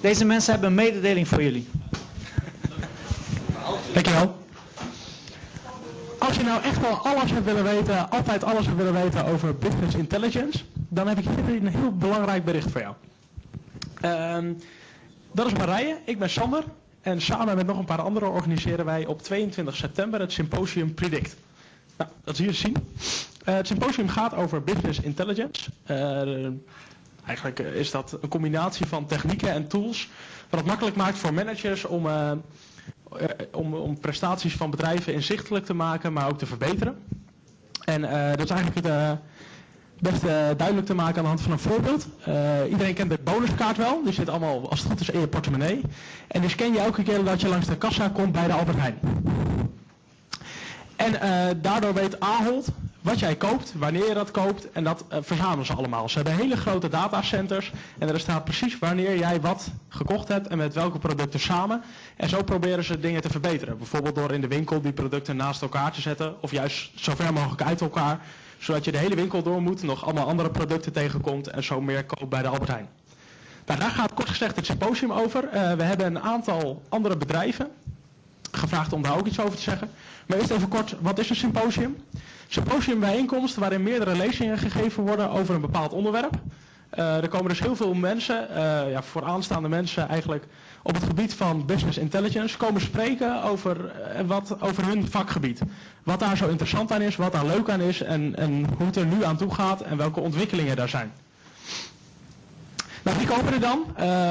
Deze mensen hebben een mededeling voor jullie. Dankjewel. Als je nou echt wel alles hebt willen weten, altijd alles hebt willen weten over business intelligence, dan heb ik hier een heel belangrijk bericht voor jou. Ehm, dat is Marije, ik ben Sander en samen met nog een paar anderen organiseren wij op 22 september het symposium Predict. Nou, dat is te zien. Eh, het symposium gaat over business intelligence. Eh, eigenlijk eh, is dat een combinatie van technieken en tools, wat het makkelijk maakt voor managers om, eh, eh, om, om prestaties van bedrijven inzichtelijk te maken, maar ook te verbeteren. En dat is eigenlijk het, best eh, duidelijk te maken aan de hand van een voorbeeld. Iedereen kent de bonuskaart wel, die zit allemaal als het goed is in je portemonnee. En die scan je elke keer dat je langs de kassa komt bij de Albert Heijn. En daardoor weet Ahold wat jij koopt, wanneer je dat koopt en dat eh, verzamelen ze allemaal. Ze hebben hele grote datacenters en er staat precies wanneer jij wat gekocht hebt en met welke producten samen. En zo proberen ze dingen te verbeteren. Bijvoorbeeld door in de winkel die producten naast elkaar te zetten of juist zo ver mogelijk uit elkaar. Zodat je de hele winkel door moet, nog allemaal andere producten tegenkomt en zo meer koopt bij de Albert Heijn. Nou, daar gaat kort gezegd het symposium over. Eh, we hebben een aantal andere bedrijven gevraagd om daar ook iets over te zeggen. Maar eerst even kort, wat is een symposium? Symposium bijeenkomst waarin meerdere lezingen gegeven worden over een bepaald onderwerp. Eh, er komen dus heel veel mensen, eh, ja, vooraanstaande mensen eigenlijk, op het gebied van business intelligence komen spreken over, eh, wat, over hun vakgebied. Wat daar zo interessant aan is, wat daar leuk aan is en, en hoe het er nu aan toe gaat en welke ontwikkelingen daar zijn. Nou, wie komen er dan?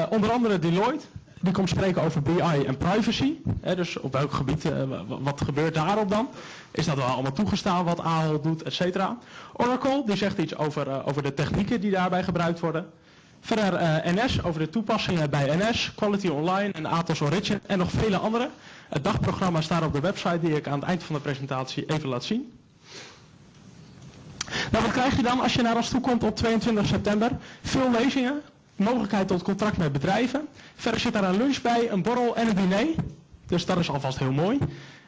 Onder andere Deloitte. Die komt spreken over BI en privacy. Hè, dus op welk gebied, eh, wa- wat gebeurt daarop dan? Is dat wel allemaal toegestaan wat Ahold doet, et cetera? Oracle, die zegt iets over, eh, over de technieken die daarbij gebruikt worden. Verder eh, NS, over de toepassingen bij NS, Quality Online en Atos Origin en nog vele andere. Het dagprogramma staat op de website die ik aan het eind van de presentatie even laat zien. Nou, wat krijg je dan als je naar ons toe komt op 22 september? Veel lezingen, mogelijkheid tot contract met bedrijven. Verder zit daar een lunch bij, een borrel en een diner. Dus dat is alvast heel mooi.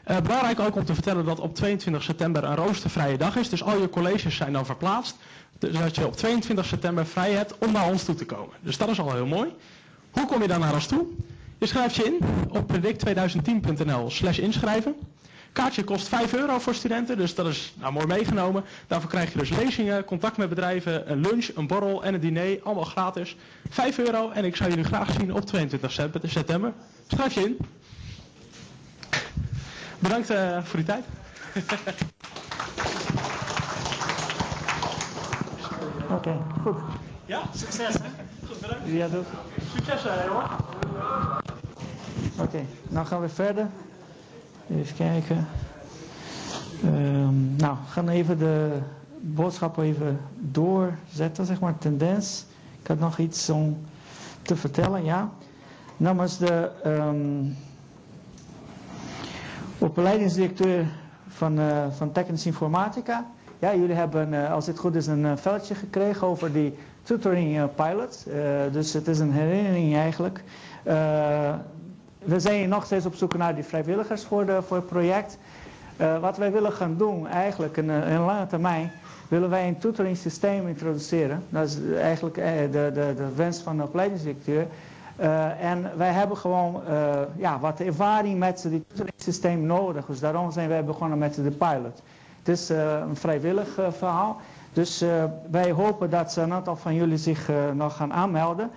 Eh, belangrijk ook om te vertellen dat op 22 september een roostervrije dag is. Dus al je colleges zijn dan verplaatst. Dus dat je op 22 september vrij hebt om naar ons toe te komen. Dus dat is al heel mooi. Hoe kom je dan naar ons toe? Je schrijft je in op predict2010.nl slash inschrijven. Kaartje kost 5 euro voor studenten, dus dat is nou, mooi meegenomen. Daarvoor krijg je dus lezingen, contact met bedrijven, een lunch, een borrel en een diner. Allemaal gratis. 5 euro en ik zou jullie graag zien op 22 sep- september. Schrijf je in. Bedankt eh, voor die tijd. Oké, goed. Ja, Succes, hè? goed bedankt. Ja, doe. Succes eh, jongen. Oké, nou gaan we verder. Even kijken. Ehm, nou, we gaan even de boodschappen even doorzetten, zeg maar, tendens. Ik had nog iets om te vertellen, ja. Namens de ehm, opleidingsdirecteur van, eh, van Technische Informatica. Ja, jullie hebben, eh, als het goed is, een eh, veldje gekregen over die tutoring pilot. Dus het is een herinnering eigenlijk. Eh, we zijn nog steeds op zoek naar die vrijwilligers voor, de, voor het project. Eh, wat wij willen gaan doen, eigenlijk in, een lange termijn, willen wij een tutoring introduceren. Dat is eigenlijk eh, de, de, de wens van de opleidingsdirecteur. Eh, en wij hebben gewoon eh, ja, wat ervaring met dit systeem nodig. Dus daarom zijn wij begonnen met de pilot. Het is eh, een vrijwillig eh, verhaal. Dus eh, wij hopen dat een aantal van jullie zich eh, nog gaan aanmelden.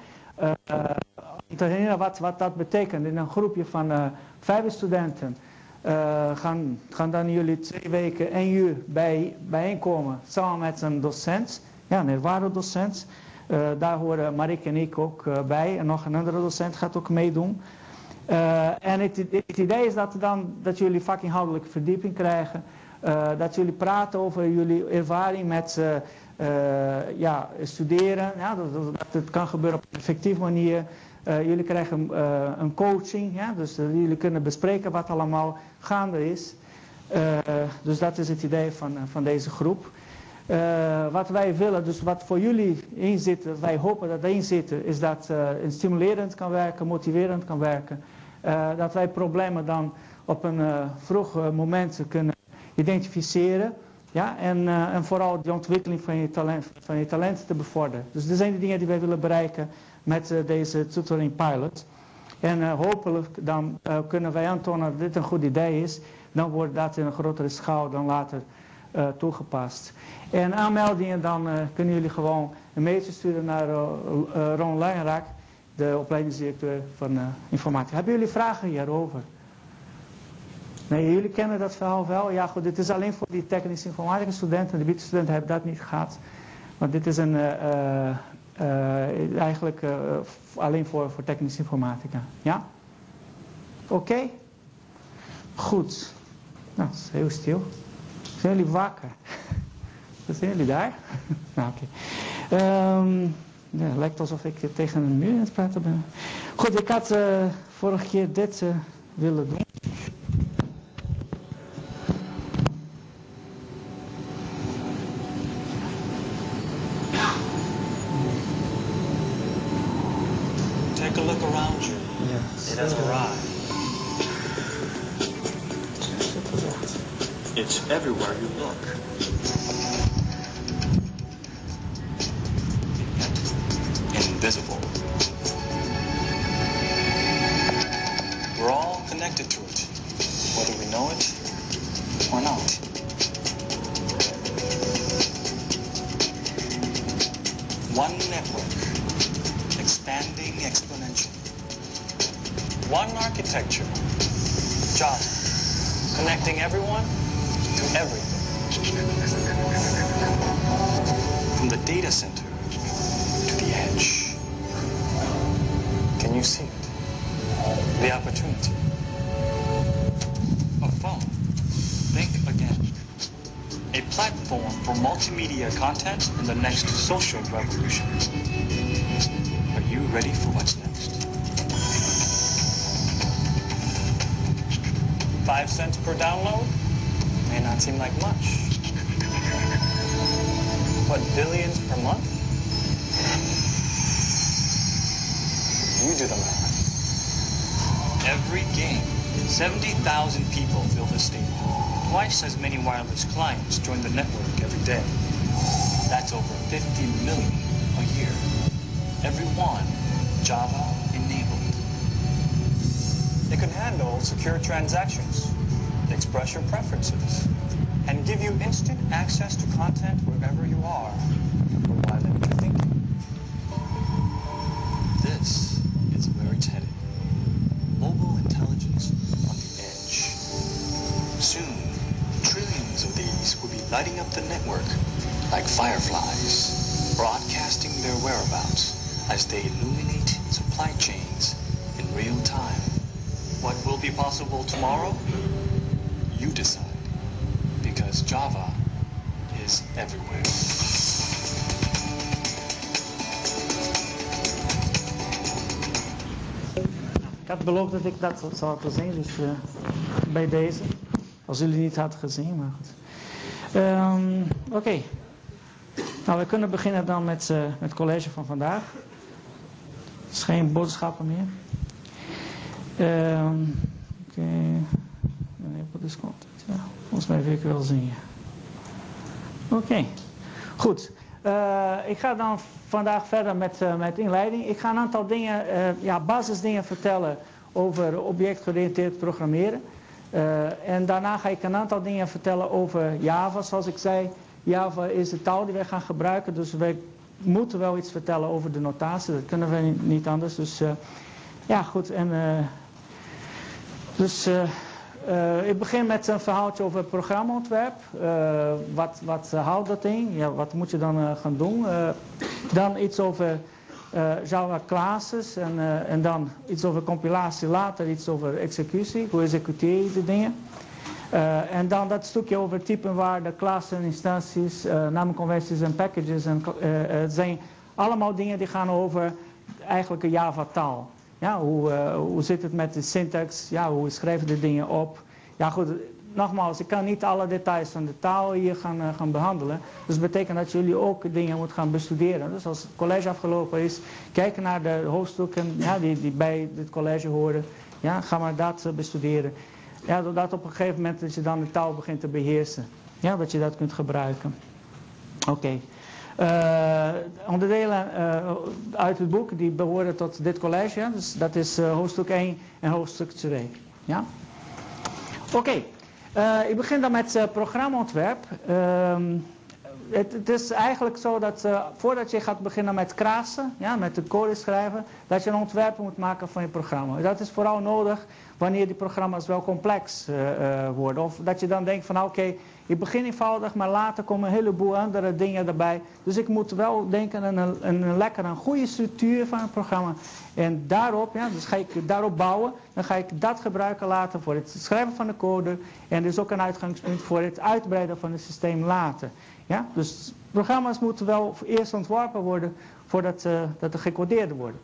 Om te wat, wat dat betekent. In een groepje van eh vijf studenten eh, gaan, gaan dan jullie twee weken, één uur bij, bijeenkomen. Samen met een docent, ja, een ervaren docent. Eh, daar horen Marik en ik ook bij. En nog een andere docent gaat ook meedoen. En het, het idee is dat, dan, dat jullie vakinhoudelijke verdieping krijgen. Dat jullie praten over jullie ervaring met ja, studeren. Ja, dat, dat, kan gebeuren op een effectieve manier. Eh, jullie krijgen eh, een coaching. Ja, dus eh, jullie kunnen bespreken wat allemaal gaande is. Dus dat is het idee van, van deze groep. Wat wij willen, dus wat voor jullie in zit, wij hopen dat erin is dat het stimulerend kan werken, motiverend kan werken. Dat wij problemen dan op een vroeg moment kunnen identificeren. Ja, en, en vooral de ontwikkeling van je, talent, van je talenten te bevorderen. Dus dat zijn de dingen die wij willen bereiken met uh, deze tutoring pilot. En uh, hopelijk dan kunnen wij aantonen dat dit een goed idee is. Dan wordt dat in een grotere schaal dan later toegepast. En aanmeldingen dan kunnen jullie gewoon een mailtje sturen naar Ron Leijnraak, de opleidingsdirecteur van informatie. Hebben jullie vragen hierover? Nee, jullie kennen dat verhaal wel. Ja goed, dit is alleen voor die technische informatica studenten. De BIT-studenten hebben dat niet gehad. Want dit is een, uh, eigenlijk uh, alleen voor, voor technische informatica. Ja? Oké? Goed. Nou, is heel stil. Zijn jullie wakker? Zijn jullie daar? nou, oké. Um, ja, het lijkt alsof ik tegen een muur aan het praten ben. Goed, ik had vorige keer dit willen doen. Everywhere you look. Twice as many wireless clients join the network every day. That's over 50 million a year. Every one Java enabled. it can handle secure transactions, express your preferences, Beloofd dat ik dat zou laten zien, dus uh, bij deze. Als jullie niet hadden gezien, maar goed. Um, Oké. Nou, we kunnen beginnen dan met, uh, met het college van vandaag. Het is geen boodschappen meer. Um, Oké. Okay. Enable this content. Ja, volgens mij wil ik wel zien. Oké. Goed. Uh, ik ga dan vandaag verder met, met inleiding. Ik ga een aantal dingen, ja, basisdingen vertellen over objectgeriënteerd programmeren. en daarna ga ik een aantal dingen vertellen over Java. Zoals ik zei, Java is de taal die wij gaan gebruiken. Dus wij moeten wel iets vertellen over de notatie. Dat kunnen we niet anders. Dus ja, goed. En dus uh, uh, ik begin met een verhaaltje over programmaontwerp. Wat, wat houdt dat in? Ja, wat moet je dan gaan doen? dan iets over Java classes en, en dan iets over compilatie, later iets over executie. Hoe executeer je de dingen? en dan dat stukje over typen waarden, klassen, instanties, namenconventies en packages. En, het zijn allemaal dingen die gaan over eigenlijk een Java taal. Ja, hoe, uh, hoe zit het met de syntax? Ja, hoe schrijven de dingen op? Ja goed, nogmaals, ik kan niet alle details van de taal hier gaan, uh, gaan behandelen. Dus dat betekent dat jullie ook dingen moeten gaan bestuderen. Dus als het college afgelopen is, kijken naar de hoofdstukken ja, die, die bij dit college horen. Ja, ga maar dat uh, bestuderen. Ja, doordat op een gegeven moment dat je dan de taal begint te beheersen. Ja, dat je dat kunt gebruiken. Oké. Uh, onderdelen uit het boek die behoren tot dit college. Ja? Dus dat is hoofdstuk 1 en hoofdstuk 2. Ja? Oké. Ik begin dan met programmaontwerp. Ehm, het, het, is eigenlijk zo dat uh, voordat je gaat beginnen met krasen, ja, met de code schrijven, dat je een ontwerp moet maken van je programma. Dat is vooral nodig wanneer die programma's wel complex uh, uh, worden. Of dat je dan denkt van nou, oké, ik begin eenvoudig, maar later komen een heleboel andere dingen erbij. Dus ik moet wel denken aan een, een, een lekker een goede structuur van het programma. En daarop, ja, dus ga ik daarop bouwen. Dan ga ik dat gebruiken later voor het schrijven van de code. En dus ook een uitgangspunt voor het uitbreiden van het systeem later. Ja? Dus programma's moeten wel eerst ontworpen worden voordat uh, dat er gecodeerd worden.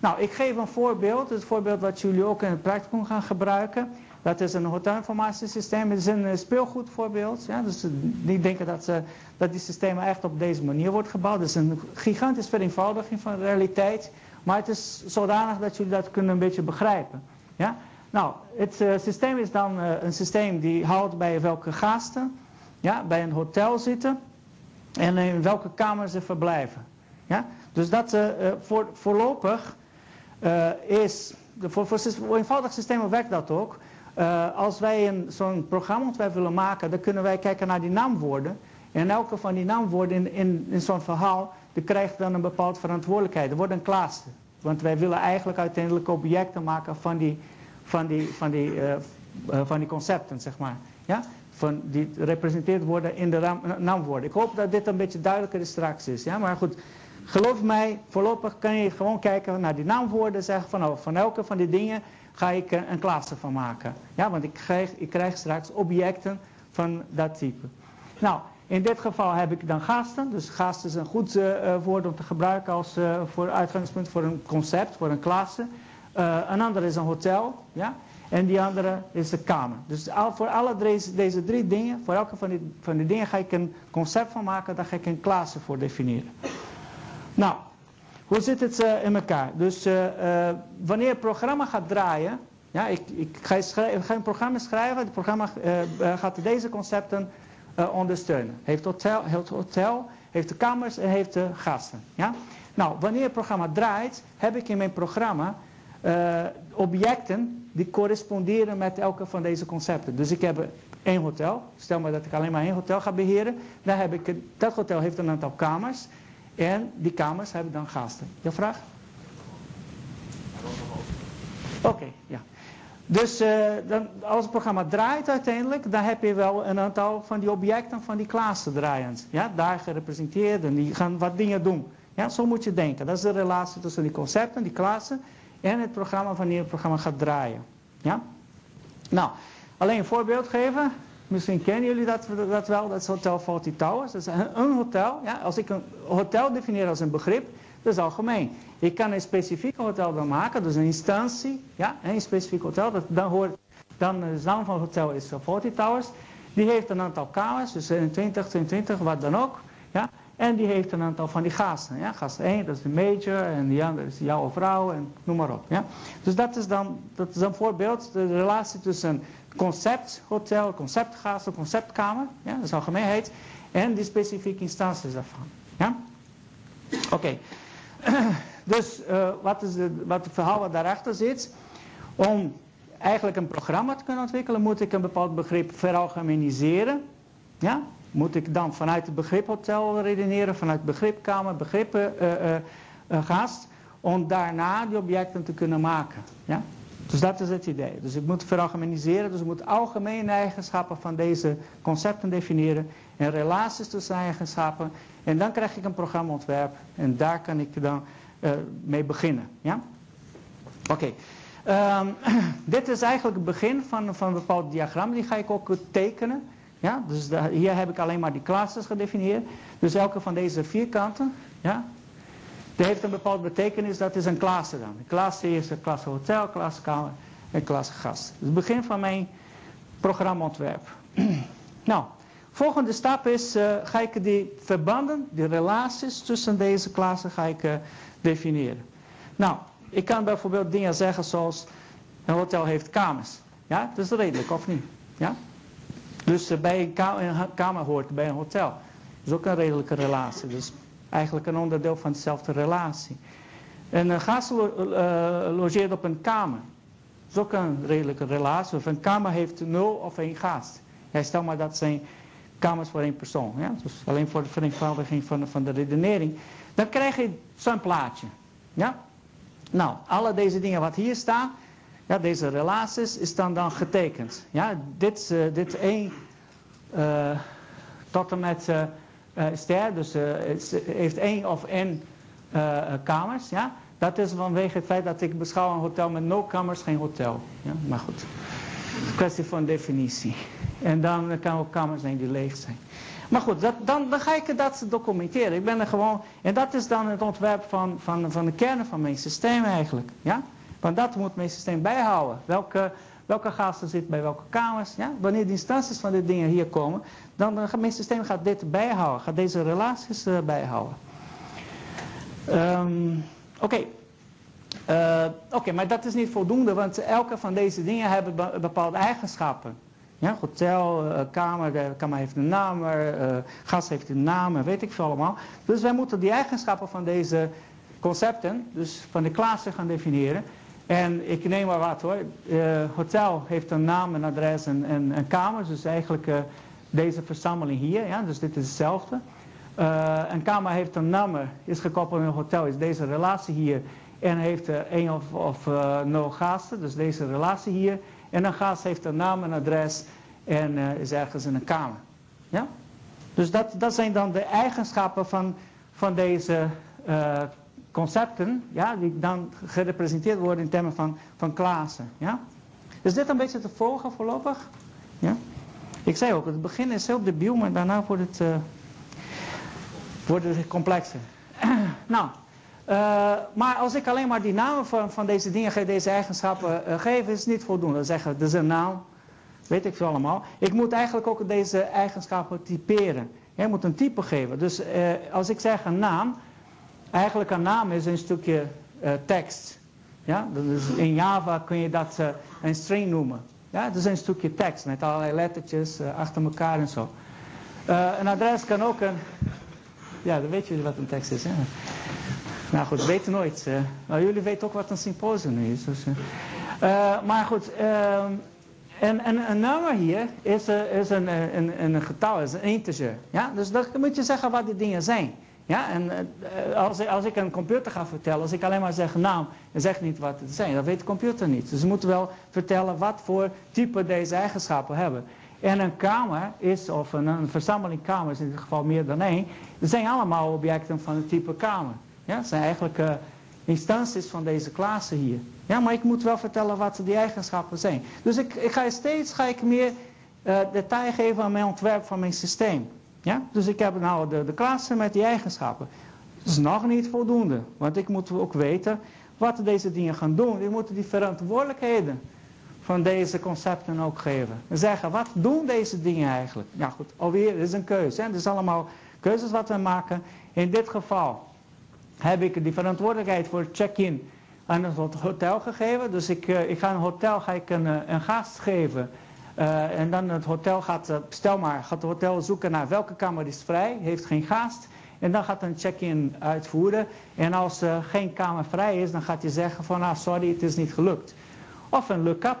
Nou, ik geef een voorbeeld. Het voorbeeld wat jullie ook in het practicum gaan gebruiken. Dat is een hotelinformatiesysteem. Het is een speelgoedvoorbeeld. Ja? Dus niet denken dat, ze, dat die systemen echt op deze manier wordt gebouwd. Het is een gigantisch vereenvoudiging van de realiteit. Maar het is zodanig dat jullie dat kunnen een beetje begrijpen. Ja? Nou, het systeem is dan een systeem die houdt bij welke gasten ja, bij een hotel zitten en in welke kamer ze verblijven. Ja? Dus dat voor, voorlopig is, voor, voor, eenvoudig systemen werkt dat ook. Uh, als wij zo'n programma willen maken, dan kunnen wij kijken naar die naamwoorden. En elke van die naamwoorden in, in, in zo'n verhaal, die krijgt dan een bepaalde verantwoordelijkheid. Er wordt een klasse. Want wij willen eigenlijk uiteindelijk objecten maken van die, van die, van die, van die concepten, zeg maar. Ja? van, die gerepresenteerd worden in de naamwoorden. Ik hoop dat dit een beetje duidelijker straks is. Ja? Maar goed, geloof mij, voorlopig kan je gewoon kijken naar die naamwoorden. Zeggen van, van elke van die dingen ga ik een klasse van maken. Ja, want ik krijg, ik krijg straks objecten van dat type. Nou, in dit geval heb ik dan gasten. Dus gasten is een goed uh, woord om te gebruiken als voor uitgangspunt voor een concept, voor een klasse. Een ander is een hotel. Ja? En die andere is de kamer. Dus voor alle deze, deze drie dingen, voor elke van die, van die dingen ga ik een concept van maken. Daar ga ik een klasse voor definiëren. Nou, hoe zit het uh, in elkaar? Dus uh, uh, wanneer het programma gaat draaien. Ja, ik, ik ga, een programma schrijven. Het programma gaat deze concepten ondersteunen. Heeft hotel, heeft hotel, heeft de kamers en heeft de gasten. Ja? Nou, wanneer het programma draait, heb ik in mijn programma objecten die corresponderen met elke van deze concepten. Dus ik heb één hotel. Stel maar dat ik alleen maar één hotel ga beheren. Dan heb ik, dat hotel heeft een aantal kamers. En die kamers hebben dan gasten. Je vraag? Oké, ja. Dus uh, dan, als het programma draait uiteindelijk, dan heb je wel een aantal van die objecten van die klassen draaiend. Ja, daar gerepresenteerd en die gaan wat dingen doen. Ja, zo moet je denken. Dat is de relatie tussen die concepten, die klassen en het programma wanneer het programma gaat draaien. Ja? Nou, alleen een voorbeeld geven. Misschien kennen jullie dat, dat wel, dat is Hotel Fawlty Towers. Dat is een hotel. Ja? Als ik een hotel definieer als een begrip, dat is algemeen. Ik kan een specifiek hotel dan maken, dus een instantie, ja, een specifiek hotel. Dat, dan hoort, dan de naam van hotel is Fawlty Towers. Die heeft een aantal kamers, dus 20, 22, wat dan ook. Ja? En die heeft een aantal van die gasten. Ja? Gast 1, dat is de major. En die andere is jouw vrouw. En noem maar op. Ja? Dus dat is, dan, dat is een voorbeeld. De relatie tussen concepthotel, conceptgasten, conceptkamer. Ja? Dat is algemeenheid. En die specifieke instanties daarvan. Ja? Oké. Dus uh, wat, is de, wat het verhaal wat daarachter zit. Om eigenlijk een programma te kunnen ontwikkelen, moet ik een bepaald begrip veralgemeniseren. Ja? moet ik dan vanuit het begrip hotel redeneren, vanuit het begrip kamer, begrippen uh, uh, gast, om daarna die objecten te kunnen maken. Ja? Dus dat is het idee. Dus ik moet veralgemeniseren, dus ik moet algemene eigenschappen van deze concepten definiëren en relaties tussen eigenschappen. En dan krijg ik een programmaontwerp en daar kan ik dan uh, mee beginnen. Ja? Oké. Um, dit is eigenlijk het begin van, van een bepaald diagram. Die ga ik ook tekenen. Ja, dus hier heb ik alleen maar die classes gedefinieerd. Dus elke van deze vierkanten, ja, die heeft een bepaalde betekenis, dat is een klasse dan. De klasse is een klasse hotel, klasse kamer en klasse gast. Dus het begin van mijn programmaontwerp. nou, volgende stap is, uh, ga ik die verbanden, die relaties tussen deze klassen ga ik uh, definiëren. Nou, ik kan bijvoorbeeld dingen zeggen zoals, een hotel heeft kamers. Ja, dat is redelijk, of niet? Ja? Dus bij een, ka een kamer hoort bij een hotel. Dat is ook een redelijke relatie. Dus eigenlijk een onderdeel van dezelfde relatie. En een gast logeert op een kamer. Dat is ook een redelijke relatie. Of een kamer heeft nul of één gast. Ja, stel maar dat zijn kamers voor één persoon. Ja? Dus alleen voor de vereenvoudiging van, van de redenering. Dan krijg je zo'n plaatje. Ja? Nou, alle deze dingen wat hier staan, ja, deze relaties, is dan, dan getekend. Ja, dit, uh, dit één uh, tot en met ster, dus het heeft één of één kamers. Ja? Dat is vanwege het feit dat ik beschouw een hotel met nul kamers geen hotel. Ja? Maar goed, kwestie van definitie. En dan kan ook kamers zijn die leeg zijn. Maar goed, dat, dan, dan ga ik dat documenteren. Ik ben er gewoon, en dat is dan het ontwerp van, van, van de kern van mijn systeem eigenlijk. Ja? Want dat moet mijn systeem bijhouden. Welke, welke gasten zitten bij welke kamers. Ja? Wanneer de instanties van dit dingen hier komen, dan gaat mijn systeem gaat dit bijhouden. Gaat deze relaties uh, bijhouden. Um, Oké. Uh, Oké, maar dat is niet voldoende, want elke van deze dingen hebben bepaalde eigenschappen. Ja, hotel, uh, kamer, de kamer heeft een naam, gast heeft een naam, weet ik veel allemaal. Dus wij moeten die eigenschappen van deze concepten, dus van de klasse gaan definiëren. En ik neem maar wat hoor. Uh, hotel heeft een naam, een adres en een kamer. Dus eigenlijk uh, deze verzameling hier. Ja, dus dit is hetzelfde. Uh, een kamer heeft een nummer, is gekoppeld aan een hotel, is deze relatie hier. En heeft één of, of nul gasten, dus deze relatie hier. En een gast heeft een naam, een adres en is ergens in een kamer. Ja? Dus dat, dat zijn dan de eigenschappen van, van deze concepten, ja, die dan gerepresenteerd worden in termen van, van klassen. Ja? Is dit een beetje te volgen voorlopig? Ja? Ik zei ook, het begin is heel debiel, maar daarna wordt het, uh, wordt het complexer. nou, uh, maar als ik alleen maar die namen van, van deze dingen, deze eigenschappen uh, geef, is het niet voldoende. Zeggen, dit is een naam, weet ik veel allemaal. Ik moet eigenlijk ook deze eigenschappen typeren. Je moet een type geven. Dus als ik zeg een naam, Eigenlijk een naam is een stukje uh, tekst. Ja? In Java kun je dat uh, een string noemen. Ja? Dat is een stukje tekst met allerlei lettertjes uh, achter elkaar en zo. een adres kan ook een... Ja, dan weet jullie wat een tekst is. Hè? Nou goed, weten nooit. maar jullie weten ook wat een symposium is. Dus, maar goed, ehm, en, en, een nummer hier is, is een, een, een getal, is een integer. Ja? Dus dan moet je zeggen wat die dingen zijn. Ja, en uh, als, als ik een computer ga vertellen, als ik alleen maar zeg naam en zeg niet wat het zijn, dan weet de computer niet. Dus ze moeten wel vertellen wat voor type deze eigenschappen hebben. En een kamer is, of een, verzameling kamers, in dit geval meer dan één, dat zijn allemaal objecten van het type kamer. Ja, dat zijn eigenlijk uh, instanties van deze klasse hier. Ja, maar ik moet wel vertellen wat die eigenschappen zijn. Dus ik, ik ga steeds ga ik meer detail geven aan mijn ontwerp van mijn systeem. Ja? Dus ik heb nou de, de klasse met die eigenschappen. Dat is nog niet voldoende. Want ik moet ook weten wat deze dingen gaan doen. Ik moet die verantwoordelijkheden van deze concepten ook geven. En zeggen, wat doen deze dingen eigenlijk? Ja goed, alweer, is een keuze. Het is allemaal keuzes wat we maken. In dit geval heb ik die verantwoordelijkheid voor check-in aan het hotel gegeven. Dus ik, uh, ik ga een hotel ga ik een, eh, een gast geven uh, en dan het hotel gaat, uh, stel maar, gaat het hotel zoeken naar welke kamer is vrij, heeft geen gast. En dan gaat een check-in uitvoeren. En als uh, geen kamer vrij is, dan gaat hij zeggen van, ah sorry, het is niet gelukt. Of een look-up,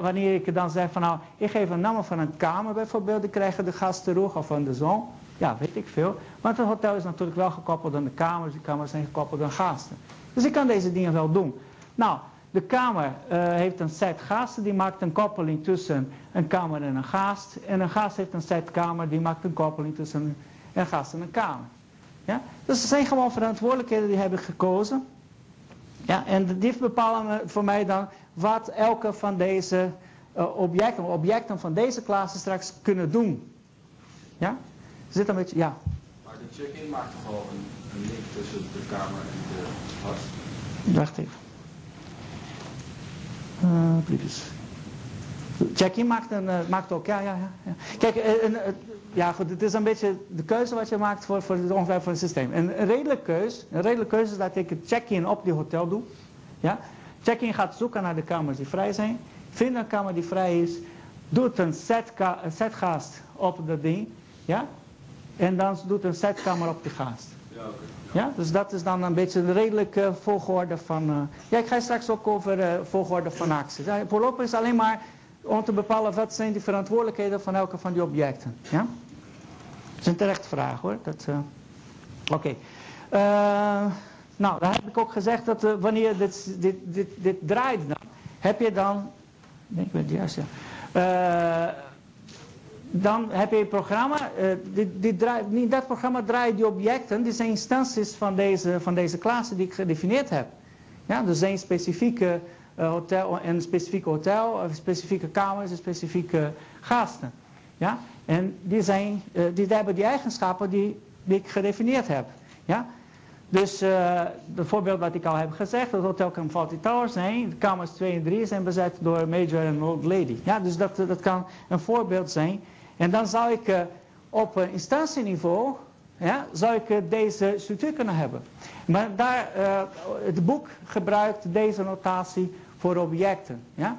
wanneer ik dan zeg van, nou, ik geef een naam van een kamer bijvoorbeeld, dan krijgen de gasten terug, of van de zon. Ja, weet ik veel. Want het hotel is natuurlijk wel gekoppeld aan de kamers, die kamers zijn gekoppeld aan gasten. Dus ik kan deze dingen wel doen. Nou, de kamer uh, heeft een set gasten, die maakt een koppeling tussen een kamer en een gast. En een gast heeft een set kamer, die maakt een koppeling tussen een gast en een kamer. Ja? Dus er zijn gewoon verantwoordelijkheden die hebben gekozen. Ja, en die bepalen voor mij dan wat elke van deze uh, objecten, objecten van deze klasse straks kunnen doen. Ja? Zit een beetje, ja. Maar de check-in maakt toch wel een, een link tussen de kamer en de gast? Wacht even. Uh, please. Jackie maakt, een, uh, maakt ook, ja, ja, ja. Kijk, uh, uh, ja goed, het is een beetje de keuze wat je maakt voor, voor het ontwerp van het systeem. En een redelijke keuze, een redelijke keuze is dat ik het check-in op die hotel doe. Ja? Check-in gaat zoeken naar de kamers die vrij zijn. Vindt een kamer die vrij is. doet een, een setgast op dat ding. Ja? En dan doet een setkamer op die gast. Ja, oké. Ja, dus dat is dan een beetje de redelijke volgorde van... eh, ja, ik ga straks ook over eh, volgorde van acties. Voorlopig is alleen maar om te bepalen wat zijn de verantwoordelijkheden van elke van die objecten. Ja? Dat is een terechte vraag hoor. Dat, eh, Oké. Eh, nou, dan heb ik ook gezegd dat eh, wanneer dit, dit, dit, dit draait dan, heb je dan... Ik weet het juist, ja. Dan heb je een programma, eh, niet dat programma draait die objecten, die zijn instanties van deze, van deze klasse die ik gedefinieerd heb. Ja, er zijn specifieke eh, hotel, een specifieke hotel, specifieke kamers, specifieke gasten. Ja? En die, zijn, eh, die hebben die eigenschappen die, ik gedefinieerd heb. Ja? Dus het voorbeeld wat ik al heb gezegd, het hotel kan Fawlty Tower zijn, de kamers 2 en 3 zijn bezet door Major en Old Lady. Ja, dus dat, dat kan een voorbeeld zijn. En dan zou ik eh, op instantieniveau, ja, zou ik eh, deze structuur kunnen hebben. Maar daar, eh, het boek gebruikt deze notatie voor objecten. Ja?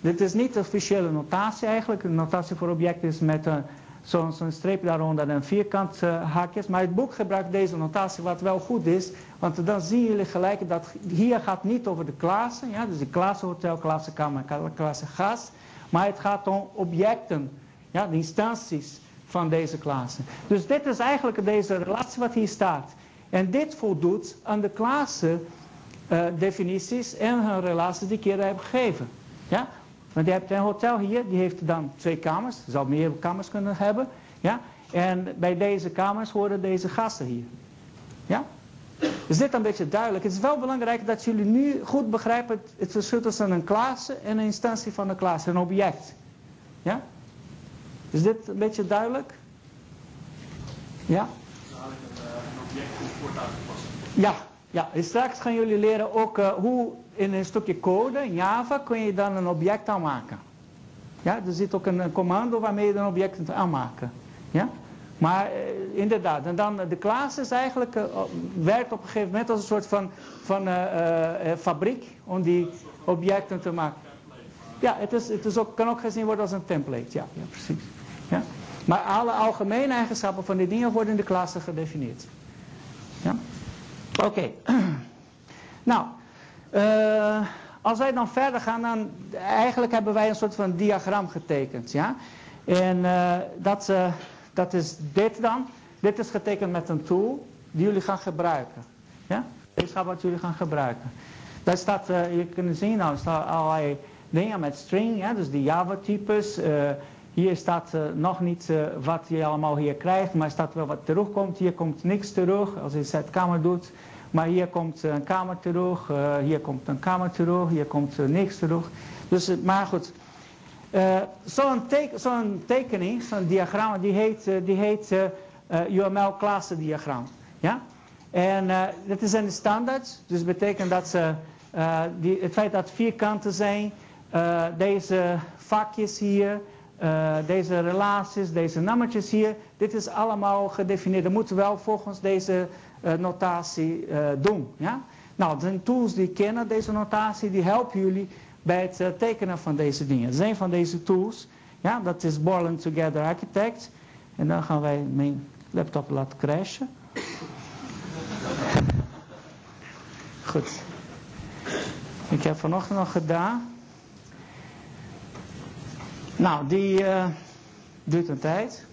Dit is niet de officiële notatie eigenlijk. De notatie voor objecten is met een zo'n streep daaronder en een vierkant haakjes. Maar het boek gebruikt deze notatie wat wel goed is. Want dan zien jullie gelijk dat hier gaat niet over de klassen. Ja? Dus de klasse hotel, klasse kamer, klasse gast. Maar het gaat om objecten. Ja? De instanties van deze klassen. Dus dit is eigenlijk deze relatie wat hier staat. En dit voldoet aan de klasse eh, definities en hun relaties die ik hier heb gegeven. Ja? Want je hebt een hotel hier, die heeft dan twee kamers. Zou meer kamers kunnen hebben. Ja? En bij deze kamers horen deze gasten hier. Ja? Is dit een beetje duidelijk? Het is wel belangrijk dat jullie nu goed begrijpen het, het verschil tussen een klasse en een instantie van een klasse, een object. Ja? Is dit een beetje duidelijk? Ja? Ja, ja. Straks gaan jullie leren ook eh, hoe in een stukje code, in Java, kun je dan een object aanmaken. Ja, er zit ook een, commando waarmee je een object kunt aanmaken. Ja? Maar eh, inderdaad, en dan eh, de klas is eigenlijk, werkt op een gegeven moment als een soort van, van fabriek om die objecten te maken. Ja, het, is, het is ook, kan ook gezien worden als een template. Ja, ja precies. Ja? Maar alle algemene eigenschappen van die dingen worden in de klasse gedefinieerd. Ja? Oké. nou, eh, als wij dan verder gaan, dan eigenlijk hebben wij een soort van diagram getekend. Ja? En eh, dat, eh, dat is dit dan. Dit is getekend met een tool die jullie gaan gebruiken. Ja? Is wat jullie gaan gebruiken. Daar staat, je kunt zien, nou, er staan allerlei dingen met string, ja? dus die Java-types. Eh, hier staat eh, nog niet eh, wat je allemaal hier krijgt, maar staat wel wat terugkomt. Hier komt niks terug als je zet kamer doet. Maar hier komt eh, een kamer terug, eh, hier komt een kamer terug, hier komt eh, niks terug. Dus, eh, maar goed. Eh, zo'n teken, zo'n tekening, zo'n diagram, die heet, eh, die heet eh, eh, UML klassendiagram. Ja? En eh dit is een standaard, dus betekent dat ze, eh, die, het feit dat vierkanten zijn, eh, deze vakjes hier, eh, deze relaties, deze nummertjes hier, dit is allemaal gedefinieerd. Dat moeten we wel volgens deze eh, notatie eh, doen. Ja? Nou, er zijn tools die kennen deze notatie, die helpen jullie bij het tekenen van deze dingen. Er zijn van deze tools, ja, dat is Borland Together Architect. En dan gaan wij mijn laptop laten crashen. Goed. Ik heb vanochtend nog gedaan. Nou, die eh, duurt een tijd.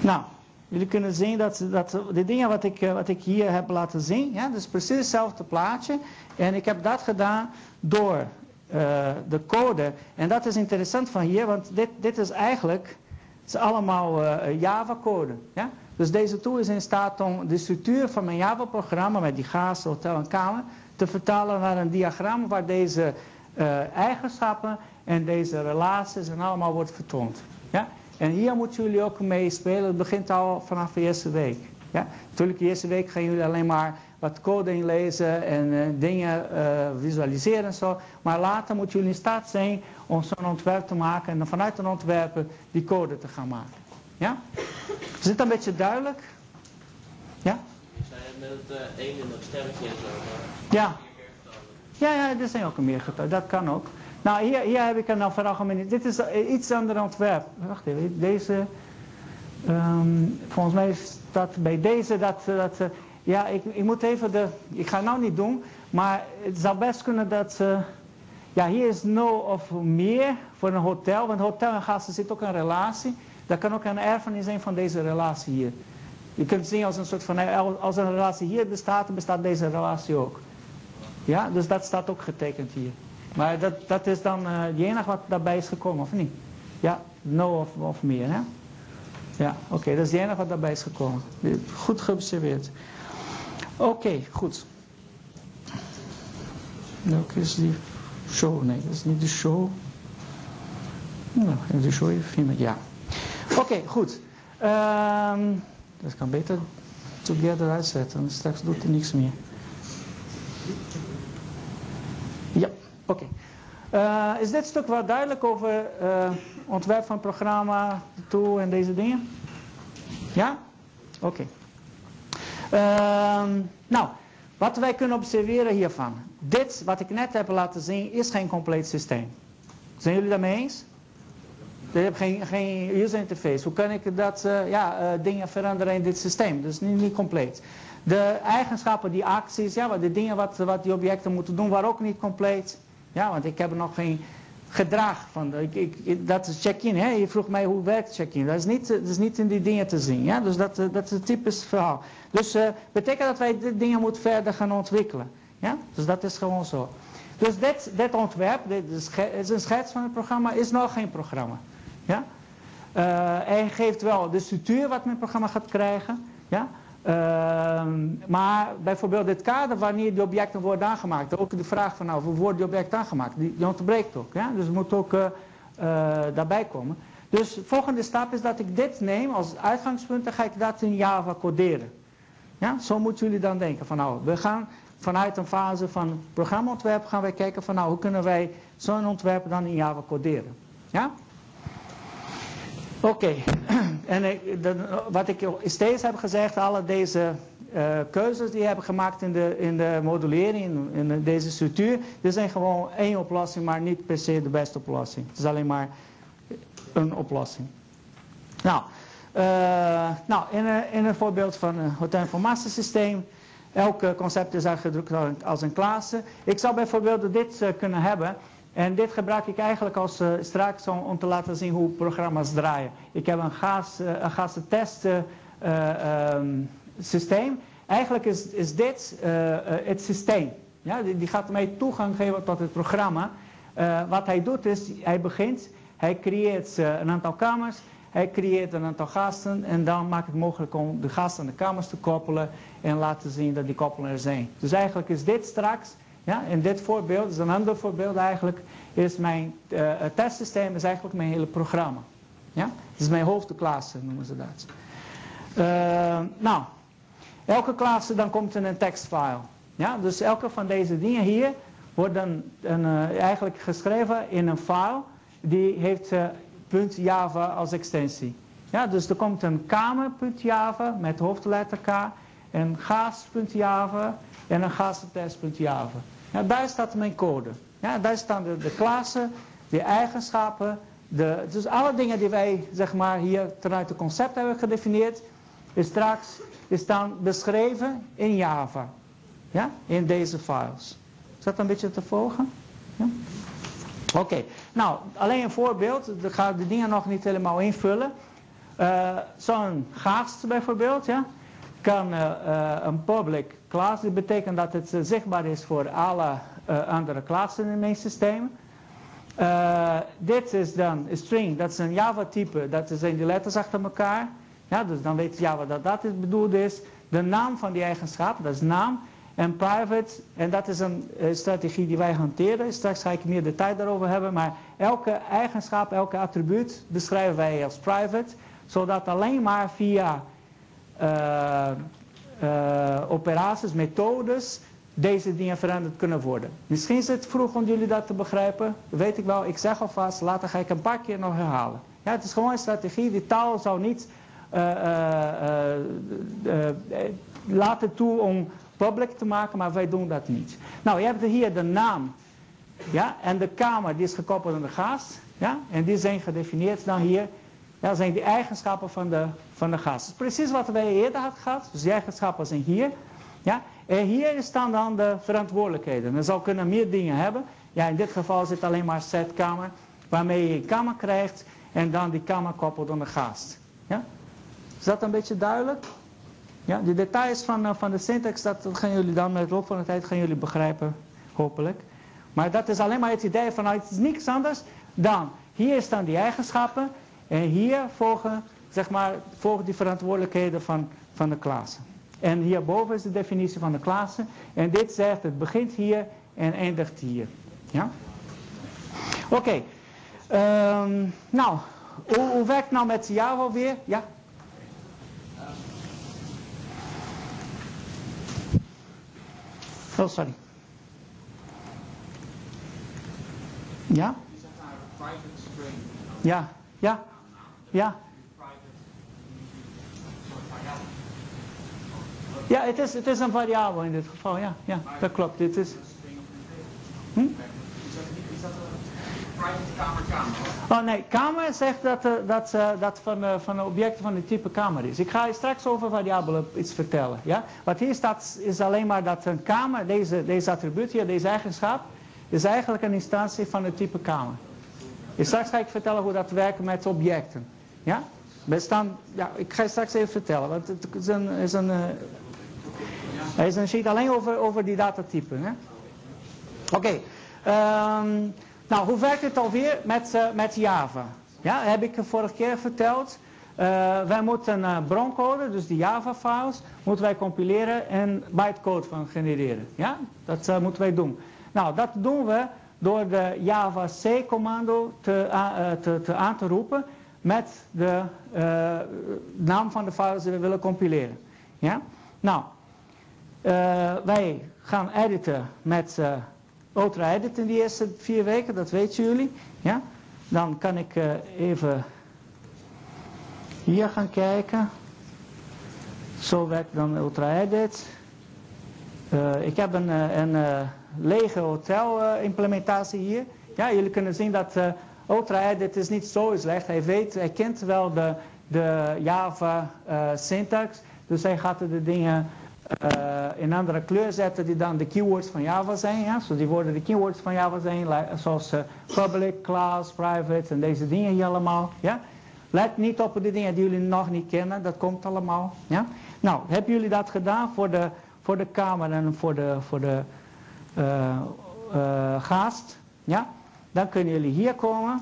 Nou, jullie kunnen zien dat, dat de dingen wat ik, eh, wat ik hier heb laten zien, ja, dus precies hetzelfde plaatje. En ik heb dat gedaan door eh, de code. En dat is interessant van hier, want dit, dit is eigenlijk, het is allemaal eh, Java-code. Ja? Dus deze tool is in staat om de structuur van mijn Java-programma met die gas, hotel en kamer te vertalen naar een diagram waar deze eh, eigenschappen en deze relaties en allemaal wordt vertoond. Ja? En hier moeten jullie ook mee spelen. Het begint al vanaf de eerste week. Ja? Natuurlijk, de eerste week gaan jullie alleen maar wat code inlezen en eh, dingen eh, visualiseren en zo. Maar later moeten jullie in staat zijn om zo'n ontwerp te maken en dan vanuit een ontwerp die code te gaan maken. Ja? Is dit een beetje duidelijk? Ja? Met het uh, één in dat sterretje en zo. Ja. Ja, ja, er zijn ook meer getallen. Dat kan ook. Nou, hier, hier heb ik een nou. Dit is eh, iets ander ontwerp. Wacht even, deze... ehm, volgens mij staat bij deze dat... dat eh, ja, ik, ik moet even de... Ik ga het nou niet doen, maar het zou best kunnen dat... eh, ja, hier is nul of meer voor een hotel. Want hotel en gasten zit ook een relatie. Dat kan ook een erfenis zijn van deze relatie hier. Je kunt het zien als een soort van... Als een relatie hier bestaat, bestaat deze relatie ook. Ja, dus dat staat ook getekend hier. Maar dat, dat is dan uh, het enige wat daarbij is gekomen, of niet? Ja, no of, of meer, hè? Ja, oké, dat is het enige wat daarbij is gekomen. Goed geobserveerd. Oké, goed. Welke is die show? Nee, dat is niet de show. Nou, even de show even vinden, ja. Oké, goed. Ehm, dat kan beter together uitzetten, straks doet hij niks meer. Ja, oké. Eh, is dit stuk wel duidelijk over uh, ontwerp van programma, tool en deze dingen? Ja? Oké. Ehm, nou, wat wij kunnen observeren hiervan. Dit, wat ik net heb laten zien, is geen compleet systeem. Zijn jullie daarmee eens? Je hebt geen, geen user interface. Hoe kan ik dat, uh, ja, dingen veranderen in dit systeem? Dus niet, niet compleet. De eigenschappen, die acties, ja, de dingen wat, wat die objecten moeten doen, waren ook niet compleet. Ja, want ik heb nog geen gedrag van. Ik, ik, dat is check-in. Hè? Je vroeg mij hoe werkt check-in. Dat, is niet, dat is niet in die dingen te zien. Ja? Dus dat, dat is een typisch verhaal. Dus uh, betekent dat wij dit dingen moeten verder gaan ontwikkelen. Ja? Dus dat is gewoon zo. Dus dit, dit ontwerp, dit is een schets van het programma, is nog geen programma. Ja? Hij geeft wel de structuur wat mijn programma gaat krijgen. Ja? Uh, maar bijvoorbeeld dit kader wanneer die objecten worden aangemaakt. Ook de vraag van nou, hoe worden die objecten aangemaakt? Die, ontbreekt ook. Ja? Dus het moet ook uh, uh, daarbij komen. Dus de volgende stap is dat ik dit neem als uitgangspunt. Dan ga ik dat in Java coderen. Ja? Zo moeten jullie dan denken. Van nou, we gaan vanuit een fase van programmaontwerp gaan wij kijken van nou, hoe kunnen wij zo'n ontwerp dan in Java coderen. Ja? Oké, en ik, wat ik steeds heb gezegd, alle deze uh, keuzes die we hebben gemaakt in de, in de modulering, in, deze structuur, dit zijn gewoon één oplossing, maar niet per se de beste oplossing. Het is alleen maar een oplossing. Nou, uh, nou in, een, in een voorbeeld van een hotelinformatiesysteem, elk concept is uitgedrukt als een klasse. Ik zou bijvoorbeeld dit kunnen hebben. En dit gebruik ik eigenlijk als uh, straks om, te laten zien hoe programma's draaien. Ik heb een gas, uh, een gastentest uh, um, systeem. Eigenlijk is, is dit het systeem. Ja, die, die, gaat mij toegang geven tot het programma. wat hij doet is, hij begint, hij creëert een aantal kamers. Hij creëert een aantal gasten en dan maakt het mogelijk om de gasten aan de kamers te koppelen en laten zien dat die koppelen er zijn. Dus eigenlijk is dit straks ja, in dit voorbeeld, is een ander voorbeeld eigenlijk, is mijn uh, testsysteem is eigenlijk mijn hele programma. Ja? Het is mijn hoofdklasse, noemen ze dat. Uh, nou, elke klasse dan komt in een tekstfile. Ja? Dus elke van deze dingen hier wordt dan een, uh, eigenlijk geschreven in een file die heeft .java als extensie. Ja, dus er komt een kamer.java met hoofdletter K, een gaas.java en een gastentest.java. Ja, daar staat mijn code. Ja, daar staan de, de klassen, de eigenschappen. De, dus alle dingen die wij zeg maar, hier vanuit het concept hebben gedefinieerd, is straks is dan beschreven in Java. Ja, in deze files. Is dat een beetje te volgen? Ja? Oké, nou alleen een voorbeeld. Ik ga de dingen nog niet helemaal invullen. Uh, Zo'n gast bijvoorbeeld, ja, kan uh, uh, een public class. Dat betekent dat het zichtbaar is voor alle andere klassen in mijn systeem. Dit is dan een string, dat is een Java-type, dat zijn die letters achter elkaar. Ja, dus dan weet Java dat dat is bedoeld is. De naam van die eigenschap, dat is naam. En private, en dat is een strategie die wij hanteren. Straks ga ik meer detail daarover hebben. Maar elke eigenschap, elke attribuut beschrijven wij als private. Zodat alleen maar via operaties, methodes, deze dingen veranderd kunnen worden. Misschien is het vroeg om jullie dat te begrijpen. Weet ik wel. Ik zeg alvast, later ga ik een paar keer nog herhalen. Ja, het is gewoon een strategie. Die taal zou niet eh, eh, eh, eh, eh, laten toe om public te maken, maar wij doen dat niet. Nou, je hebt hier de naam ja, en de kamer die is gekoppeld aan de gast. Ja, en die zijn gedefinieerd dan hier. Ja, zijn die eigenschappen van de, van de. Dus precies wat wij eerder hadden gehad. Dus die eigenschappen zijn hier. Ja, en hier staan dan de verantwoordelijkheden. Je zou kunnen meer dingen hebben. Ja, in dit geval zit alleen maar setkamer. Waarmee je een kamer krijgt en dan die kamer koppelt aan de gast. Ja? Is dat een beetje duidelijk? Ja, de details van, eh, van de syntax, dat gaan jullie dan met loop van de tijd gaan jullie begrijpen, hopelijk. Maar dat is alleen maar het idee van, nou, het is niks anders dan, hier staan die eigenschappen en hier volgen, zeg maar, volgen die verantwoordelijkheden van, van de klasse. En hierboven is de definitie van de klasse. En dit zegt, het begint hier en eindigt hier. Ja? Oké. Ehm, nou, hoe, hoe werkt het nou met Java weer? Ja? Oh, sorry. Ja? Ja? Ja? Ja? Ja, het is, het is een variabel in dit geval, ja. Ja, dat klopt. Dit is... Hm? Oh nee, kamer zegt dat eh, dat, eh, dat van, eh, van objecten van het type kamer is. Ik ga straks over variabelen iets vertellen. Ja? Wat hier staat is alleen maar dat een kamer, deze, deze attribuut hier, deze eigenschap, is eigenlijk een instantie van het type kamer. En straks ga ik vertellen hoe dat werkt met objecten. Ja? Bestaan, ja, ik ga je straks even vertellen, want het is een, is een, eh, is een sheet alleen over, over die datatypen. Oké, ehm, nou hoe werkt het alweer met, eh, met Java? Ja, heb ik vorige keer verteld. Eh, wij moeten broncode, dus die Java-files, moeten wij compileren en bytecode van genereren. Ja, dat moeten wij doen. Nou, dat doen we door de Java C-commando te, te aan te roepen met de eh, naam van de files die we willen compileren. Ja, nou, eh, wij gaan editen met eh Ultra Edit in die eerste vier weken, dat weten jullie. Ja? Dan kan ik even hier gaan kijken. Zo werkt dan Ultra Edit. Ik heb een, een lege hotel implementatie hier. Ja, jullie kunnen zien dat Ultra Edit is niet zo slecht. Hij weet, hij kent wel de, de Java eh, syntax. Dus hij gaat de dingen eh, in andere kleur zetten die dan de keywords van Java zijn. Ja? Zo die worden de keywords van Java zijn, zoals eh, public, class, private en deze dingen hier allemaal. Ja? Let niet op de dingen die jullie nog niet kennen, dat komt allemaal. Ja? Nou, hebben jullie dat gedaan voor de, voor de kamer en voor de, voor de gast? Ja? Dan kunnen jullie hier komen.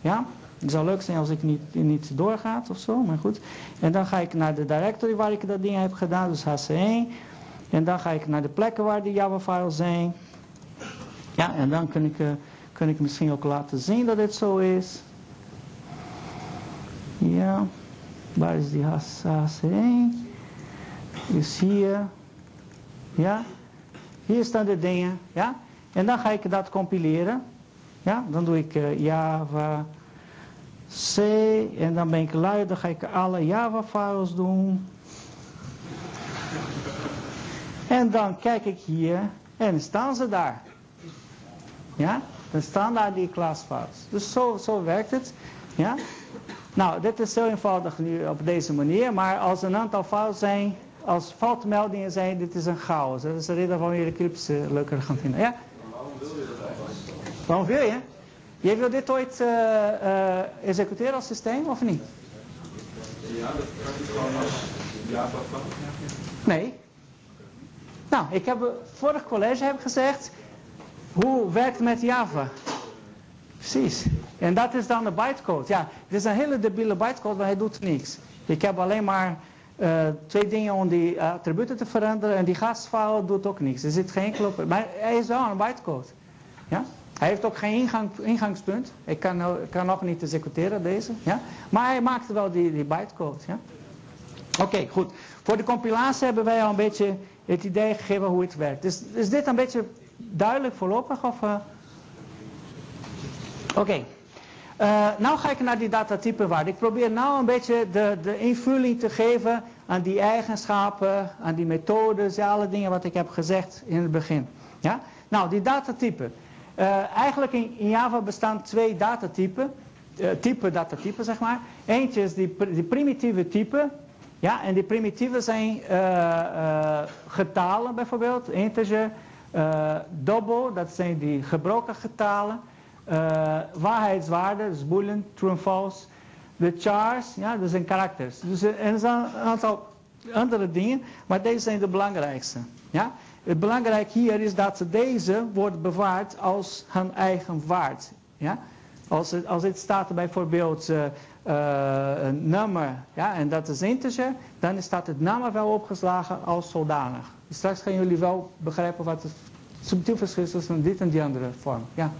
Ja? Het zou leuk zijn als ik niet, niet doorgaat of zo, maar goed. En dan ga ik naar de directory waar ik dat ding heb gedaan, dus HC1. En dan ga ik naar de plekken waar die Java files zijn. Ja, en dan kun ik, eh, kun ik misschien ook laten zien dat dit zo is. Ja, waar is die HC1? Is hier. Ja, hier staan de dingen. Ja, en dan ga ik dat compileren. Ja, dan doe ik eh, Java C en dan ben ik lui, dan ga ik alle Java files doen. En dan kijk ik hier en staan ze daar. Ja, dan staan daar die class files. Dus zo, zo werkt het. Ja. Nou, dit is zo eenvoudig nu op deze manier, maar als een aantal files zijn, als foutmeldingen zijn, dit is een chaos. Dat is de reden waarom de clips leuker gaan vinden. Ja? Wil je? Jij wil dit ooit eh, executeren als systeem of niet? Ja, dat kan je gewoon als Java. Nee. Nou, ik heb eh, vorig college heb ik gezegd, hoe werkt met Java? Precies. En dat is dan de bytecode. Ja, het is een hele debiele bytecode, maar hij doet niks. Ik heb alleen maar twee dingen om die attributen te veranderen en die gastfile doet ook niks. Er zit geen enkele op. Maar hij is wel een bytecode. Ja? Hij heeft ook geen ingang, ingangspunt. Ik kan, kan nog niet executeren deze. Ja? Maar hij maakt wel die, die bytecode. Ja? Oké, goed. Voor de compilatie hebben wij al een beetje het idee gegeven hoe het werkt. Is dit een beetje duidelijk voorlopig? Of, eh? Oké. Uh, nou ga ik naar die datatype waarde. Ik probeer nou een beetje de, de invulling te geven aan die eigenschappen, aan die methodes, alle dingen wat ik heb gezegd in het begin. Ja? Nou, die datatypen. Uh, eigenlijk in, in, Java bestaan twee datatypen, uh, type datatypen zeg maar. Eentje is die, primitieve type. Ja, en die primitieven zijn getalen bijvoorbeeld, integer, double, dat zijn die gebroken getalen. Uh, waarheidswaarde, dus boolean, true en false. De chars, ja, dat zijn karakters. Dus er zijn een aantal andere dingen, maar deze zijn de belangrijkste. Ja? Het belangrijk hier is dat deze wordt bewaard als hun eigen waard. Ja? Als, het, als het staat bijvoorbeeld uh, uh, een nummer, ja, en dat is integer, dan staat het nummer wel opgeslagen als zodanig. Straks gaan jullie wel begrijpen wat het subtiel verschil is tussen dit en die andere vorm. Ja.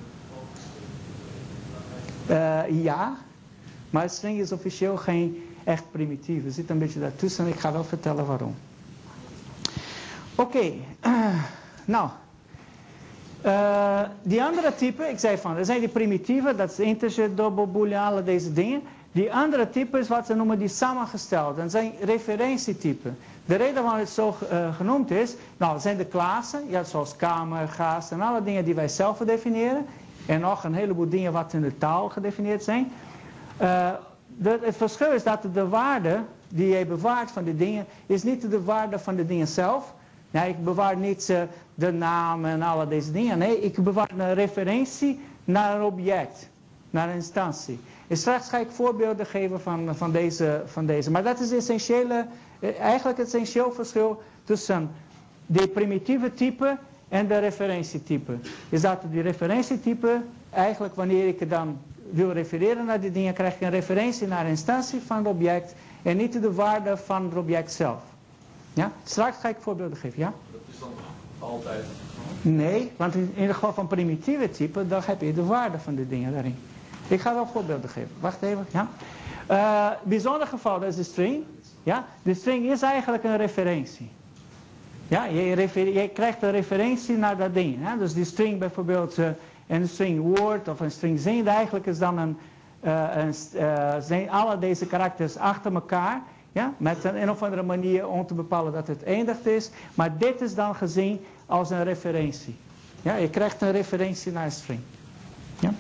Uh, ja, maar string is officieel geen echt primitief. Er zit een beetje daartussen en ik ga wel vertellen waarom. Oké, uh, nou. Uh, die andere type, ik zei van, er zijn die primitieven, dat is integer, double, boolean, alle deze dingen. Die andere type is wat ze noemen die samengesteld. Dat zijn referentietypen. De reden waarom het zo uh, genoemd is, nou, zijn de klassen, ja, zoals kamer, gast en alle dingen die wij zelf definiëren. En nog een heleboel dingen wat in de taal gedefinieerd zijn. Het verschil is dat de waarde die je bewaart van de dingen, is niet de waarde van de dingen zelf. Ik bewaar niet uh, de naam en alle deze dingen. Nee, ik bewaar een referentie naar een object, naar een instantie. En straks ga ik voorbeelden geven van, van, deze, van deze. Maar dat is eh, eigenlijk het essentieel verschil tussen de primitieve type en de referentietype. Is dat die referentietype, eigenlijk wanneer ik dan wil refereren naar die dingen, krijg ik een referentie naar een instantie van het object en niet de waarde van het object zelf. Ja? Straks ga ik voorbeelden geven, ja? Dat is dan altijd Nee, want in, in het geval van primitieve type, dan heb je de waarde van de dingen daarin. Ik ga wel voorbeelden geven. Wacht even, ja? Uh, bijzonder geval, dat is de string. Ja? De string is eigenlijk een referentie. Ja, je, je, krijgt een referentie naar dat ding. Hè? Dus die string bijvoorbeeld, uh, een string woord of een string zin, eigenlijk is dan een, uh, een zijn alle deze karakters achter elkaar. Ja? Met een, een of andere manier om te bepalen dat het eindigd is. Maar dit is dan gezien als een referentie. Ja? Je krijgt een referentie naar een string. Ja?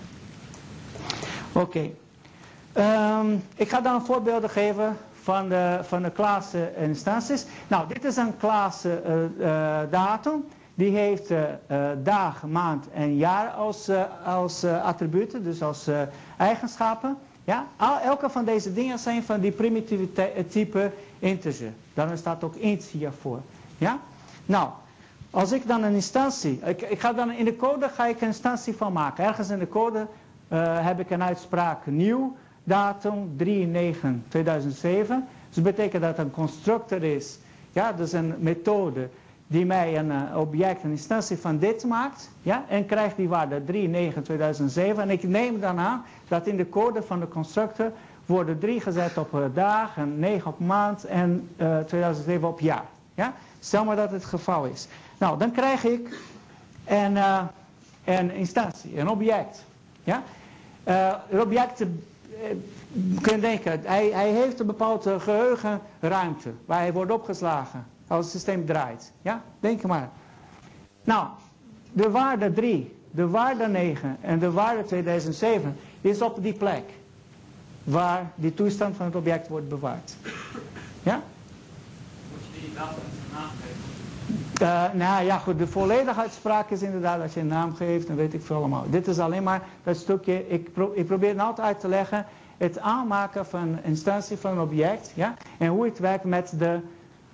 Oké. Um, ik ga dan voorbeelden geven van de, van de klasse instanties. Nou, dit is een klasse uh, uh, datum. Die heeft uh, dag, maand en jaar als, als attributen, dus als eigenschappen. Ja? Elke van deze dingen zijn van die primitieve type integer. Dan staat ook int hiervoor. Ja? Nou, als ik dan een instantie, ik, ik, ga dan in de code ga ik een instantie van maken. Ergens in de code heb ik een uitspraak nieuw datum 3-9-2007. Dus dat betekent dat een constructor is, ja, dus een methode die mij een uh, object, een instantie van dit maakt, ja, en krijgt die waarde 3-9-2007. En ik neem dan aan dat in de code van de constructor worden 3 gezet op uh, dag, en 9 op maand en uh, 2007 op jaar. Ja? Stel maar dat het geval is. Nou, dan krijg ik een, een instantie, een object. Ja? het object eh, kun je denken, hij, hij heeft een bepaalde geheugenruimte waar hij wordt opgeslagen als het systeem draait. Ja, denk maar. Nou, de waarde 3, de waarde 9 en de waarde 2007 is op die plek waar die toestand van het object wordt bewaard. Ja? Moet je die datum naam geven? Nou ja, goed, de volledige uitspraak is inderdaad als je een naam geeft, dan weet ik veel allemaal. Dit is alleen maar dat stukje, ik, ik probeer het altijd uit te leggen, het aanmaken van een instantie van een object, ja, en hoe het werkt met de,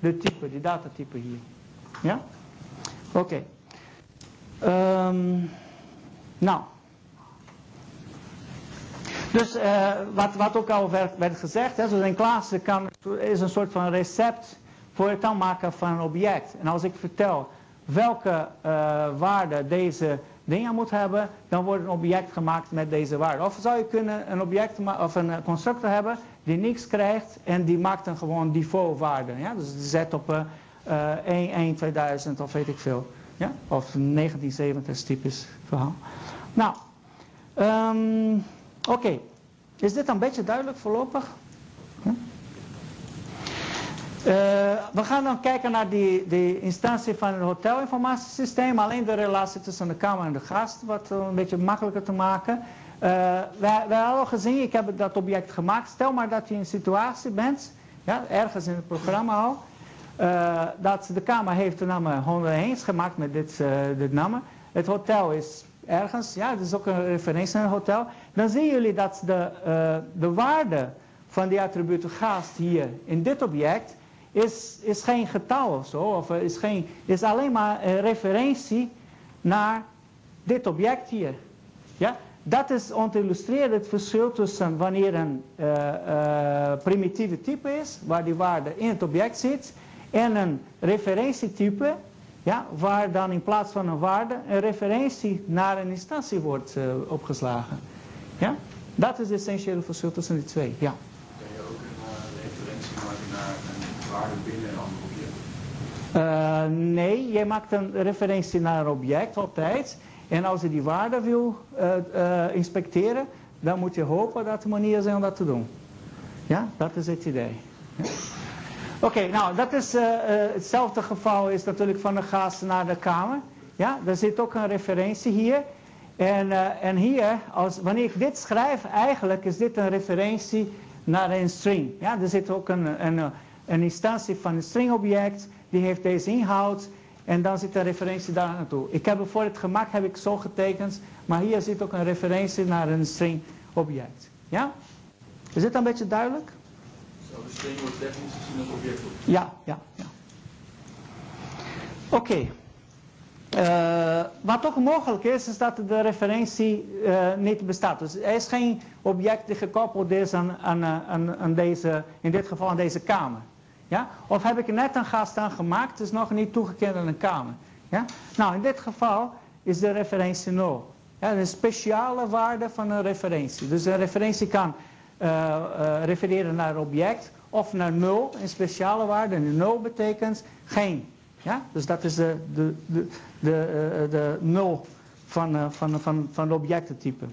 de type, die datatype hier. Ja? Oké. Um, nou. Dus uh, wat, wat ook al werd, werd gezegd, hè, zo'n klasse kan, is een soort van recept voor het aanmaken van een object. En als ik vertel welke uh, waarde deze dingen moet hebben, dan wordt een object gemaakt met deze waarde. Of zou je kunnen een object of een constructor hebben die niks krijgt en die maakt dan gewoon default waarde. Ja? Dus zet op uh, 1, 1, 2000 of weet ik veel. Ja? Of 1970 is typisch verhaal. Nou, um, oké. Is dit een beetje duidelijk voorlopig? Hm? Uh, we gaan dan kijken naar die, die instantie van het hotelinformatiesysteem. Alleen de relatie tussen de kamer en de gast, wat een beetje makkelijker te maken. Uh, wij, hadden al gezien, ik heb dat object gemaakt. Stel maar dat je in een situatie bent, ja, ergens in het programma al. Uh, dat de kamer heeft de naam 101 gemaakt met dit, dit naam. Het hotel is ergens, ja, dat is ook een referentie naar een hotel. Dan zien jullie dat de, de waarde van die attributen gast hier in dit object is, is geen getal of zo, of is, geen, is alleen maar een referentie naar dit object hier. Ja? Dat is om te illustreren het verschil tussen wanneer een uh, uh, primitieve type is, waar die waarde in het object zit, en een referentietype, ja, waar dan in plaats van een waarde een referentie naar een instantie wordt uh, opgeslagen. Ja? Dat is het essentiële verschil tussen die twee. Ja. Kan je ook een referentie maken naar een waarde binnen een ander object? Nee, je maakt een referentie naar een object altijd. En als je die waarde wil uh, uh, inspecteren, dan moet je hopen dat er manieren zijn om dat te doen. Ja, dat is het idee. Oké, nou, dat is hetzelfde geval is natuurlijk van de gas naar de kamer. Ja, er zit ook een referentie hier. En, en hier, als, wanneer ik dit schrijf, eigenlijk is dit een referentie naar een string. Ja, er zit ook een, een, een instantie van een stringobject, die heeft deze inhoud. En dan zit een referentie daar naartoe. Ik heb voor het gemak heb ik zo getekend, maar hier zit ook een referentie naar een stringobject. Ja? Is dit een beetje duidelijk? Zo, de string wordt technisch gezien als object. Ja, ja, ja. Oké. Okay. Uh, wat ook mogelijk is, is dat de referentie uh, niet bestaat. Dus er is geen object die gekoppeld is aan, aan, aan, aan deze, in dit geval aan deze kamer. Ja? Of heb ik net een gast aangemaakt, is nog niet toegekend aan een kamer. Ja? Nou, in dit geval is de referentie 0. Ja, een speciale waarde van een referentie. Dus een referentie kan uh, uh, refereren naar object of naar 0, een speciale waarde. En 0 betekent geen. Ja? Dus dat is de, de, de, de, uh, de 0 van, van, van, van objectentype.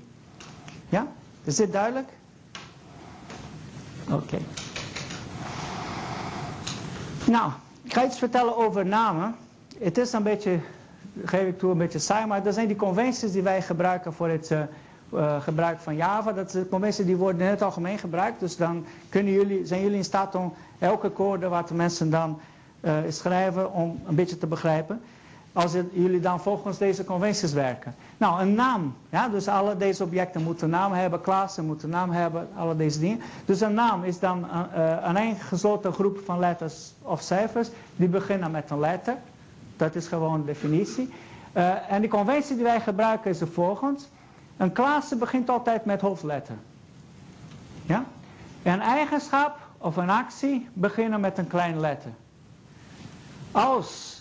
Ja? Is dit duidelijk? Oké. Nou, ik ga iets vertellen over namen. Het is een beetje, geef ik toe, een beetje saai, maar dat zijn die conventies die wij gebruiken voor het uh, uh, gebruik van Java. Dat zijn conventies die worden in het algemeen gebruikt. Dus dan kunnen jullie, zijn jullie in staat om elke code wat de mensen dan uh, schrijven, om een beetje te begrijpen. Als jullie dan volgens deze conventies werken. Nou, een naam. Ja, dus alle deze objecten moeten naam hebben. Klassen moeten naam hebben. Alle deze dingen. Dus een naam is dan een, uh, een eingesloten groep van letters of cijfers. Die beginnen met een letter. Dat is gewoon de definitie. Uh, en de conventie die wij gebruiken is de volgende. Een klasse begint altijd met hoofdletter. Ja? Een eigenschap of een actie beginnen met een kleine letter. Als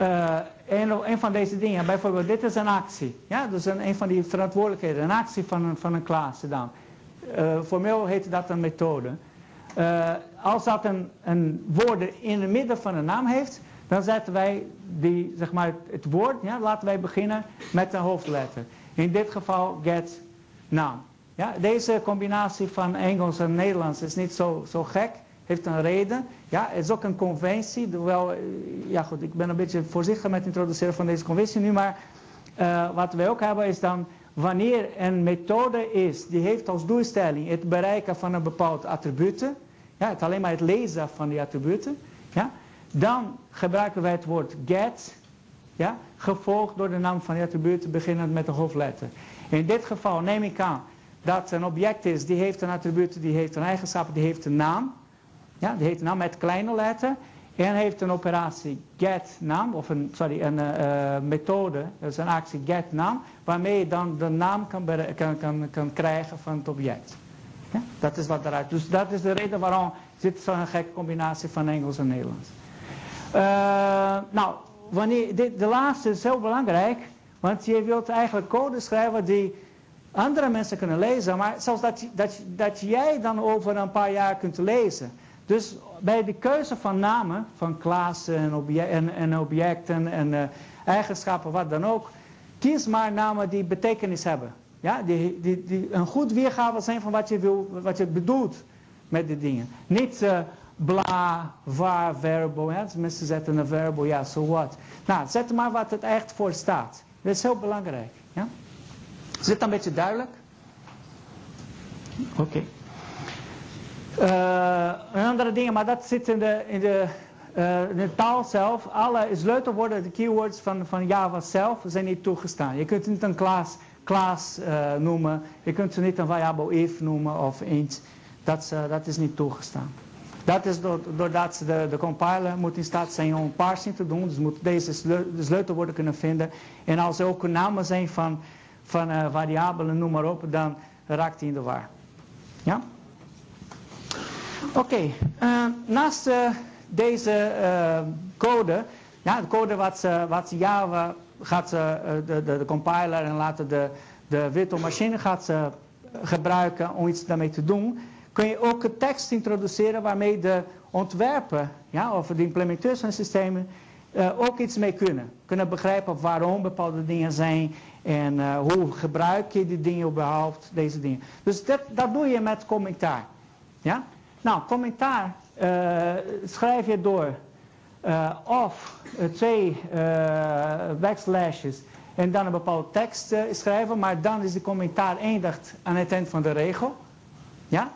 uh, een, van deze dingen, bijvoorbeeld dit is een actie. Ja? Dus een, een van die verantwoordelijkheden, een actie van een, van een klasse dan. Uh, formeel heet dat een methode. Uh, als dat een, een woord in het midden van een naam heeft, dan zetten wij die, zeg maar, het woord, ja, laten wij beginnen met een hoofdletter. In dit geval get naam. Ja, deze combinatie van Engels en Nederlands is niet zo, zo gek heeft een reden. Ja, het is ook een conventie. Hoewel, ja goed, ik ben een beetje voorzichtig met het introduceren van deze conventie nu. Maar uh, wat wij ook hebben is dan, wanneer een methode is, die heeft als doelstelling het bereiken van een bepaald attributen. Ja, het alleen maar het lezen van die attributen. Ja, dan gebruiken wij het woord get. Ja, gevolgd door de naam van die attributen beginnend met de hoofdletter. In dit geval neem ik aan dat een object is, die heeft een attribuut, die heeft een eigenschap, die heeft een naam. Ja, die heet naam met kleine letter. En heeft een operatie get naam, of een, sorry, een uh, methode, dus een actie get naam, waarmee je dan de naam kan, kan, kan, krijgen van het object. Ja, dat is wat eruit. Dus dat is de reden waarom zit zo'n gekke combinatie van Engels en Nederlands. Uh, nou, wanneer, dit, de laatste is heel belangrijk, want je wilt eigenlijk code schrijven die andere mensen kunnen lezen, maar zelfs dat, dat, dat jij dan over een paar jaar kunt lezen. Dus bij de keuze van namen, van klassen en, en, en objecten en uh, eigenschappen, wat dan ook, kies maar namen die betekenis hebben. Ja, die, die, die een goed weergave zijn van wat je, wil, wat je bedoelt met die dingen. Niet uh, bla, waar, verbo. Ja? Mensen zetten een verbo, ja, so what. Nou, zet maar wat het echt voor staat. Dat is heel belangrijk. Ja? Is dit een beetje duidelijk? Oké. Uh, andere ding, maar dat zit in de, in de, uh, in taal zelf. Alle sleutelwoorden, de keywords van, van Java zelf, zijn niet toegestaan. Je kunt niet een klas, klas uh, noemen. Je kunt ze niet een variabel if noemen of eens. Dat, dat is niet toegestaan. Dat is doordat de, de compiler moet in staat zijn om parsing te doen. Dus moet deze sleutelwoorden kunnen vinden. En als er ook namen zijn van, van variabelen, noem maar op, dan raakt hij in de war. Ja? Oké, uh, naast uh, deze code, ja, de code wat, wat Java gaat de, de, de compiler en later de, de virtual machine gaat gebruiken om iets daarmee te doen kun je ook tekst introduceren waarmee de ontwerper, ja, of de implementeurs van systemen, ook iets mee kunnen. Kunnen begrijpen waarom bepaalde dingen zijn en hoe gebruik je die dingen überhaupt, deze dingen. Dus dat, dat doe je met commentaar. Ja? Nou, commentaar uh, schrijf je door of twee backslashes en dan een bepaalde tekst schrijven, maar dan is de commentaar eindigt aan het eind van de regel. Ja?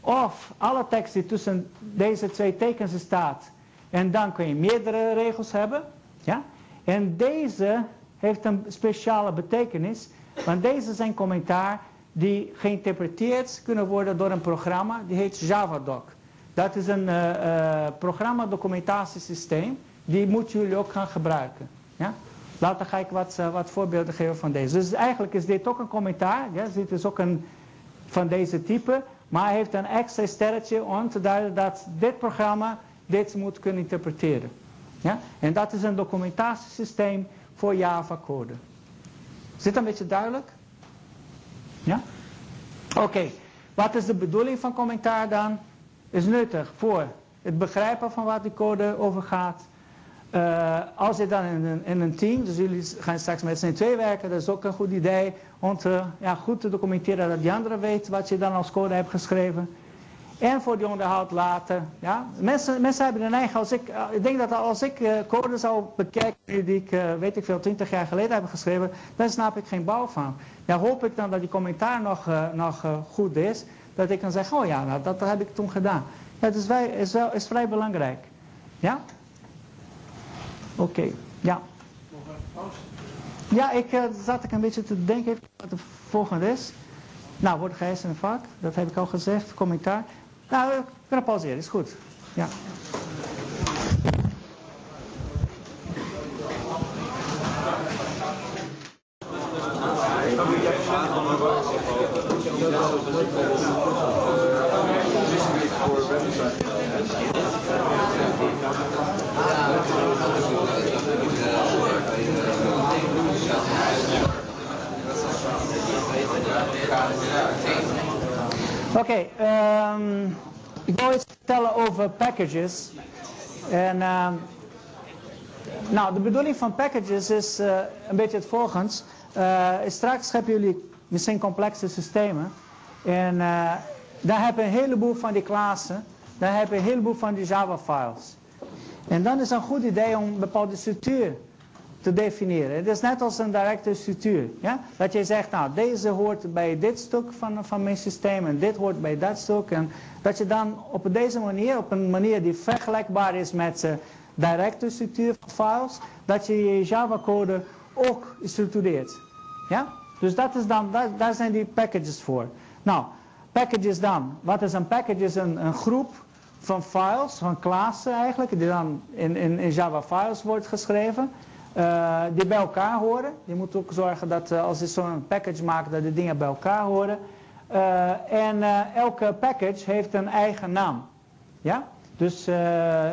Of alle tekst die tussen deze twee tekens staat. En dan kun je meerdere regels hebben. Ja? En deze heeft een speciale betekenis. Want deze zijn commentaar die geïnterpreteerd kunnen worden door een programma. Die heet JavaDoc. Dat is een uh, uh, programma documentatiesysteem. Die moeten jullie ook gaan gebruiken. Ja? Later ga ik wat, uh, wat voorbeelden geven van deze. Dus eigenlijk is dit ook een commentaar. Ja? Dit is ook een van deze type. Maar hij heeft een extra sterretje om te duiden dat dit programma dit moet kunnen interpreteren. Ja? En dat is een documentatiesysteem voor Java code. Is dit een beetje duidelijk? Ja? Oké, wat is de bedoeling van commentaar dan? Is nuttig voor het begrijpen van wat die code over gaat. Uh, als je dan in een, in een, team, dus jullie gaan straks met z'n twee werken, dat is ook een goed idee om te, ja, goed te documenteren dat die andere weet wat je dan als code hebt geschreven. En voor die onderhoud later. Ja. Mensen, mensen hebben een eigen, als ik, uh, ik denk dat als ik uh, code zou bekijken die ik, weet ik veel, twintig jaar geleden heb geschreven, dan snap ik geen bouw van. Ja, hoop ik dan dat die commentaar nog, nog goed is, dat ik kan zeggen, oh ja, nou, dat, heb ik toen gedaan. Ja, is, wel, is vrij belangrijk. Ja? Oké, ja. Ja, ik zat ik een beetje te denken wat de volgende is. Nou, wordt geheist in een vak, dat heb ik al gezegd, commentaar. Nou, pauzeren, is goed. Ja. Oké, okay, um, ik wil iets vertellen packages. En um, nou, de bedoeling van packages is uh, een beetje het volgende. Uh, straks hebben jullie misschien complexe systemen. En uh, daar hebben een heleboel van die klassen. Daar hebben een heleboel van die Java-files. En dan is het een goed idee om een bepaalde structuur te definiëren. Het is net als een directe structuur. Ja? Dat je zegt, nou deze hoort bij dit stuk van, van mijn systeem en dit hoort bij dat stuk. En dat je dan op deze manier, op een manier die vergelijkbaar is met de directe structuur van files, dat je je Java code ook structureert. Ja? Dus dat is dan, daar zijn die packages voor. Nou, packages dan. Wat is een package? een, een groep van files, van klassen eigenlijk, die dan in, in, in Java files wordt geschreven. Uh, die bij elkaar horen. Je moet ook zorgen dat uh, als je zo'n package maakt, dat de dingen bij elkaar horen. Uh, en elke package heeft een eigen naam. Ja? Dus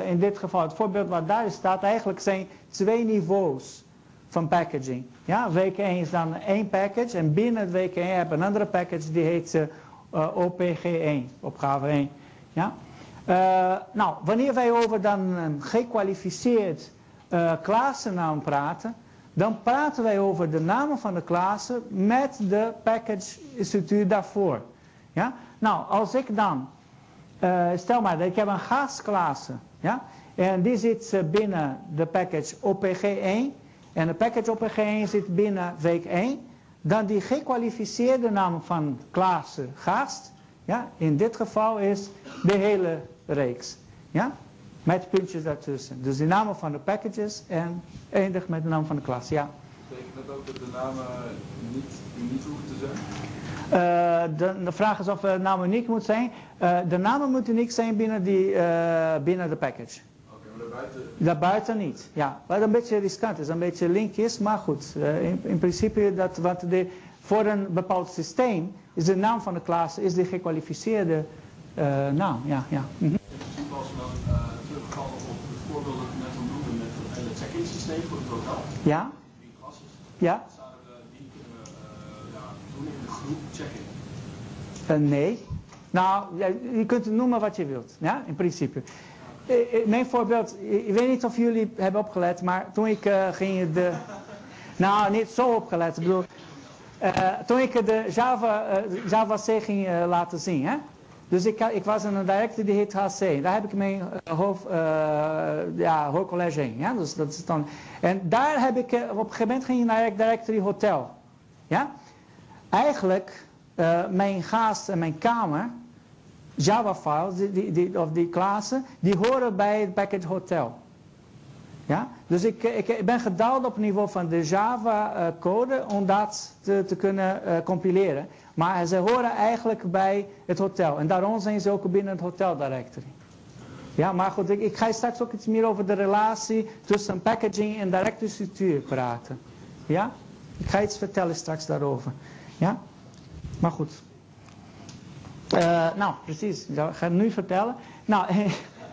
in dit geval, het voorbeeld wat daar staat, eigenlijk zijn twee niveaus van packaging. Ja, week 1 is dan één package en binnen week 1 heb je een andere package die heet OPG1, opgave 1. Ja? nou, wanneer wij over dan een gekwalificeerd uh, praten, dan praten wij over de namen van de klassen met de package structuur daarvoor. Ja? Nou, als ik dan, uh, stel maar dat ik heb een gastklasse, ja? en die zit uh, binnen de package OPG1, en de package OPG1 zit binnen week 1, dan die gekwalificeerde naam van klasse gast, ja? in dit geval is de hele reeks. Ja? Met puntjes daartussen. Dus de namen van de packages en eindig met de naam van de klas. Ja. Betekent dat ook dat de namen niet uniek hoeven te zijn? Uh, de, de, vraag is of de naam uniek moet zijn. Uh, de namen moeten uniek zijn binnen, die, uh, binnen de package. Oké, okay, maar daarbuiten? Daarbuiten niet, ja. Wat een beetje riskant is, een beetje linkjes, maar goed. In, in, principe, dat, wat de, voor een bepaald systeem is de naam van de klas is de gekwalificeerde naam. Ja, ja. Mm -hmm. systeem voor het hotel. Ja. Ja. Zouden we die uh, ja, de groep? Uh, nee. Nou, je kunt het noemen wat je wilt. Ja, in principe. Uh, mijn voorbeeld, ik weet niet of jullie hebben opgelet, maar toen ik uh, ging de... Nou, niet zo opgelet. Ik bedoel, toen ik de Java, Java C ging laten zien, hè, dus ik, ik, was in een directory die heet HC. Daar heb ik mijn uh, hoofd, uh, ja, hoofdcollege in. Ja? Dus dat is dan, en daar heb ik, uh, op een gegeven moment ging ik naar directory hotel. Ja? Eigenlijk, mijn gast en mijn kamer, Java files, die, die, of die klassen, die horen bij het package hotel. Ja? Dus ik, ik, ben gedaald op het niveau van de Java code om dat te, te kunnen compileren. Maar ze horen eigenlijk bij het hotel. En daarom zijn ze ook binnen het hotel directory. Ja, maar goed, ik, ga straks ook iets meer over de relatie tussen packaging en directory structuur praten. Ja? Ik ga iets vertellen straks daarover. Ja? Maar goed. Uh, nou, precies. Ik ga het nu vertellen. Nou,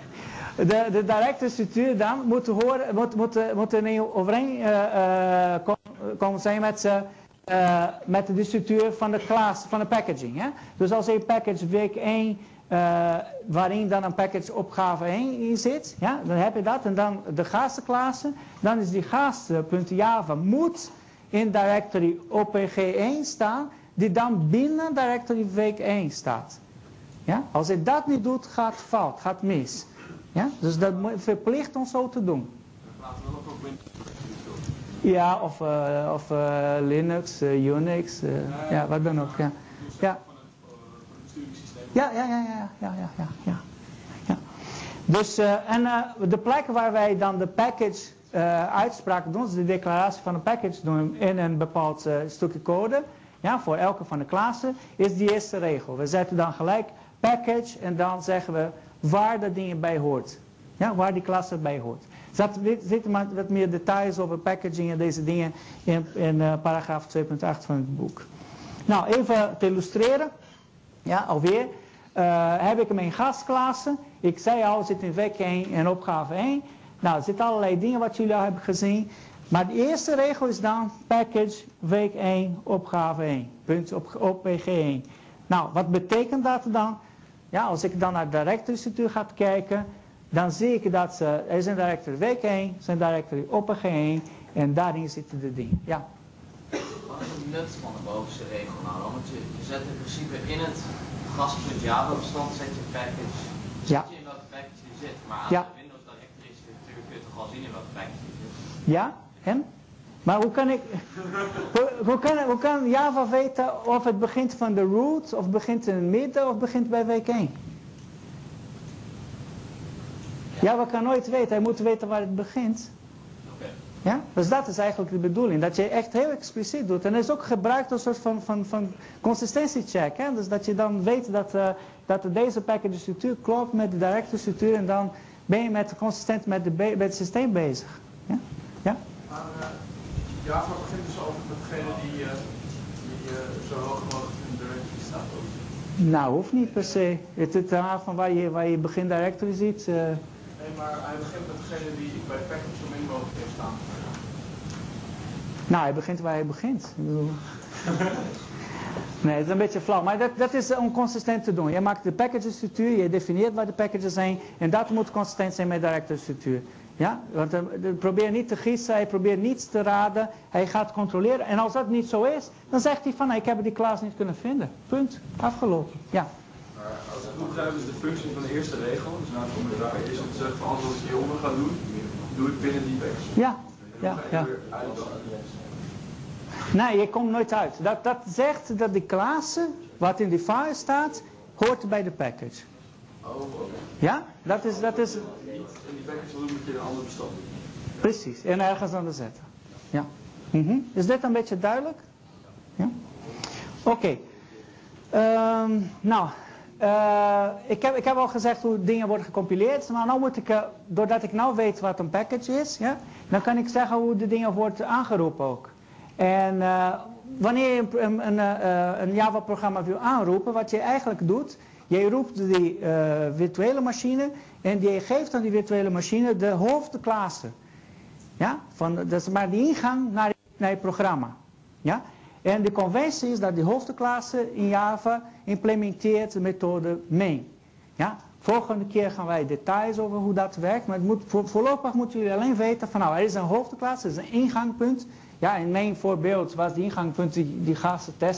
de, de directe structuur dan moet, horen, moet, moet, moet er overeenkomen uh, zijn met ze uh, met de structuur van de klas, van de packaging. Hè? Dus als je package week 1, uh, waarin dan een package opgave 1 in zit, ja, dan heb je dat. En dan de gastenklasse, dan is die gasten.java moet in directory opg1 staan, die dan binnen directory week 1 staat. Ja? Als je dat niet doet, gaat fout, gaat mis. Ja? Dus dat verplicht om zo te doen. We ja, of, uh, of uh, Linux, uh, Unix, ja, wat dan ook. Ja. Ja. Ja, ja, ja, ja, ja, ja, ja, ja. ja. Dus, en de plek waar wij dan de package uitspraak doen, dus de declaratie van een package doen in een bepaald stukje code, ja, voor elke van de klassen, is die eerste regel. We zetten dan gelijk package en dan zeggen we waar dat ding bij hoort. Ja, waar die klasse bij hoort. Zat, zitten maar wat meer details over packaging en deze dingen in, in uh, paragraaf 2.8 van het boek. Nou, even te illustreren. Ja, alweer. Uh, heb ik mijn gastklasse. Ik zei al, zit in week 1 en opgave 1. Nou, er zitten allerlei dingen wat jullie al hebben gezien. Maar de eerste regel is dan package week 1 opgave 1. Punt op, op PG1. Nou, wat betekent dat dan? Ja, als ik dan naar de directory ga kijken, dan zie ik dat ze, er is een directory week 1, zijn directory opg 1 en daarin zitten de dingen. Ja. Wat is het nut van de bovenste regel nou? Want je, je zet in principe in het gas.java bestand zet je package. Zet ja. je in welke package die zit, maar aan ja. de Windows directory structuur kun je toch al zien in welke package die zit. Ja, en? Maar hoe kan ik, hoe, hoe, kan, hoe kan Java weten of het begint van de root, of begint in het midden, of begint bij week 1? Ja, we kan nooit weten. Hij moet weten waar het begint. Ja? Dus dat is eigenlijk de bedoeling. Dat je echt heel expliciet doet. En er is ook gebruikt een soort van, van, van consistentiecheck. Hè? Dus dat je dan weet dat, uh, dat deze package structuur klopt met de directe structuur. En dan ben je met, consistent met, de met het systeem bezig. Ja? Ja? Maar uh, Java begint dus over met degene die, uh, die zo hoog mogelijk in de directory staat. Nou, hoeft niet per se. Het is van waar je, waar je begin directory ziet. Maar hij begint met degene die bij package zo min mogelijk heeft staan. Nou, hij begint waar hij begint. nee, het is een beetje flauw. Maar dat, dat is onconsistent te doen. Je maakt de package structuur, je definieert waar de packages zijn. En dat moet consistent zijn met de directe structuur. Ja, want hij probeert niet te gissen, hij probeert niets te raden, hij gaat controleren. En als dat niet zo is, dan zegt hij van, nou, ik heb die Klaas niet kunnen vinden. Punt, afgelopen. Ja. Maar als ik goed begrijp is de functie van de eerste regel, dus na het formulier, is om te zeggen van als ik hieronder ga doen, doe ik binnen die packs. Ja, ja, ja. Nee, je komt nooit uit. Dat, dat zegt dat die klasse, wat in die file staat, hoort bij de package. Oh. Ja, dat is, dat is in die package moet je een ander bestand doen. precies. En ergens anders zetten. Ja. Mhm. Is dit een beetje duidelijk? Ja. Oké. Ehm, nou, eh, ik, heb, ik heb al gezegd hoe dingen worden gecompileerd. Maar nou moet ik, eh, doordat ik nou weet wat een package is, ja, dan kan ik zeggen hoe de dingen wordt aangeroepen ook. En eh, wanneer je een, een, een, Java-programma wil aanroepen, wat je eigenlijk doet, je roept die virtuele machine en je geeft aan die virtuele machine de hoofdklasse. Ja, van, dat is maar de ingang naar, naar je programma. Ja? En de conventie is dat die hoofdklasse in Java implementeert de methode main. Ja? Volgende keer gaan wij details over hoe dat werkt. Maar het moet, voor, voorlopig moeten jullie alleen weten van nou, er is een hoofdklasse, er is een ingangpunt. Ja, in mijn voorbeeld was die ingangpunt die,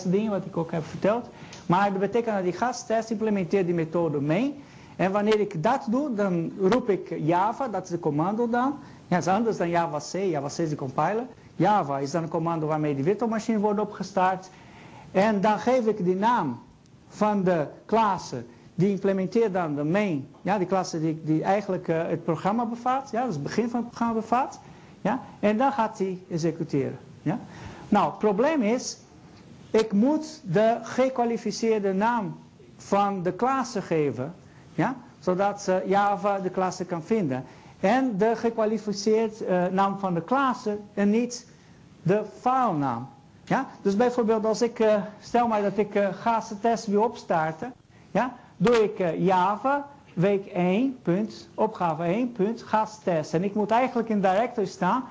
die wat ik ook heb verteld. Maar dat betekent dat die gastentest implementeert die methode main. En wanneer ik dat doe, dan roep ik Java, dat is de commando dan. Ja, dat is anders dan Java C. Java C is de compiler. Java is dan een commando waarmee die virtualmachine wordt opgestart. En dan geef ik die naam van de klasse. Die implementeert dan de main. Ja, die klasse die, die eigenlijk eh, het programma bevat. Ja, dat is het begin van het programma bevat. Ja, en dan gaat hij executeren. Ja. Nou, het probleem is, ik moet de gekwalificeerde naam van de klasse geven. Ja, zodat Java de klasse kan vinden. En de gekwalificeerde eh, naam van de klasse en niet de filenaam. Ja? Dus bijvoorbeeld als ik, eh, stel maar dat ik uh, test wil opstarten. Ja? Doe ik eh, Java week 1, punt, opgave 1, punt. En ik moet eigenlijk in directory staan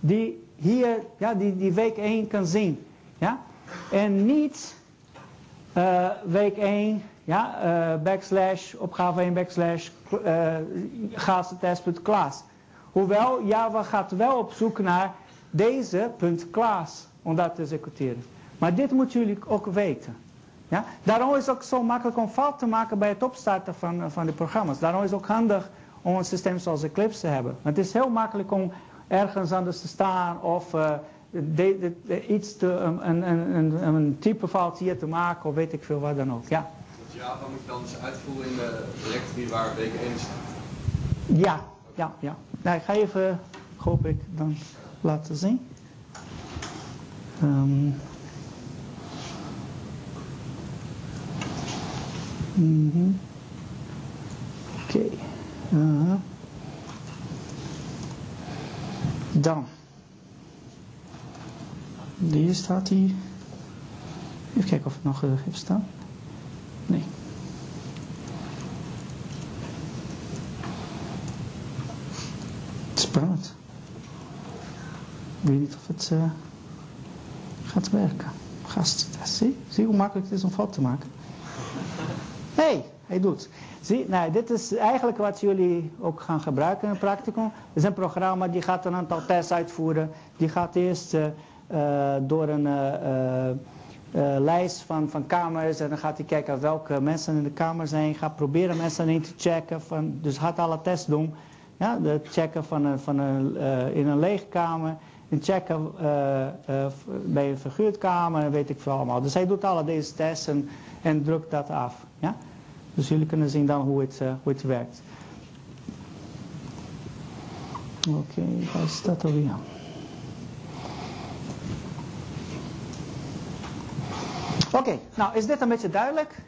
die hier, ja, die, die week 1 kan zien. Ja? En niet eh, week 1, ja, eh, backslash, opgave 1, backslash, uh, test.class. Hoewel, Java gaat wel op zoek naar deze punt class om dat te executeren. Maar dit moeten jullie ook weten. Ja? Daarom is het ook zo makkelijk om fout te maken bij het opstarten van, van de programma's. Daarom is het ook handig om een systeem zoals Eclipse te hebben. Het is heel makkelijk om ergens anders te staan of uh, de, de, de, iets te, een, een, een, een type fout hier te maken of weet ik veel wat dan ook. Ja. Dus Java moet je dan dus uitvoeren in de directory waar week 1 staat? Ja, ja, ja. Nou, ik ga even, hoop ik, dan laten zien. Um, mm -hmm. Oké. Okay. Uh -huh. Dan. Hier staat hij. Even kijken of het nog heeft staan. Nee. Spannend. Ik weet niet of het uh, gaat werken. Gasttest, zie? Zie hoe makkelijk het is om fout te maken? Hé, hey, hij doet. Zie, nou, dit is eigenlijk wat jullie ook gaan gebruiken in het practicum. Het is een programma die gaat een aantal tests uitvoeren. Die gaat eerst uh, door een lijst van, van kamers en dan gaat hij kijken welke mensen in de kamer zijn. Gaat proberen mensen in te checken. Van, dus gaat alle tests doen. Ja, de checken van een, van een, in een lege kamer. En checken bij een verguurdkamer, weet ik veel allemaal. Dus hij doet alle deze tests en, en drukt dat af. Ja? Dus jullie kunnen zien dan hoe het, uh, hoe het werkt. Oké, okay, waar staat alweer? Oké, nou is dit een beetje duidelijk?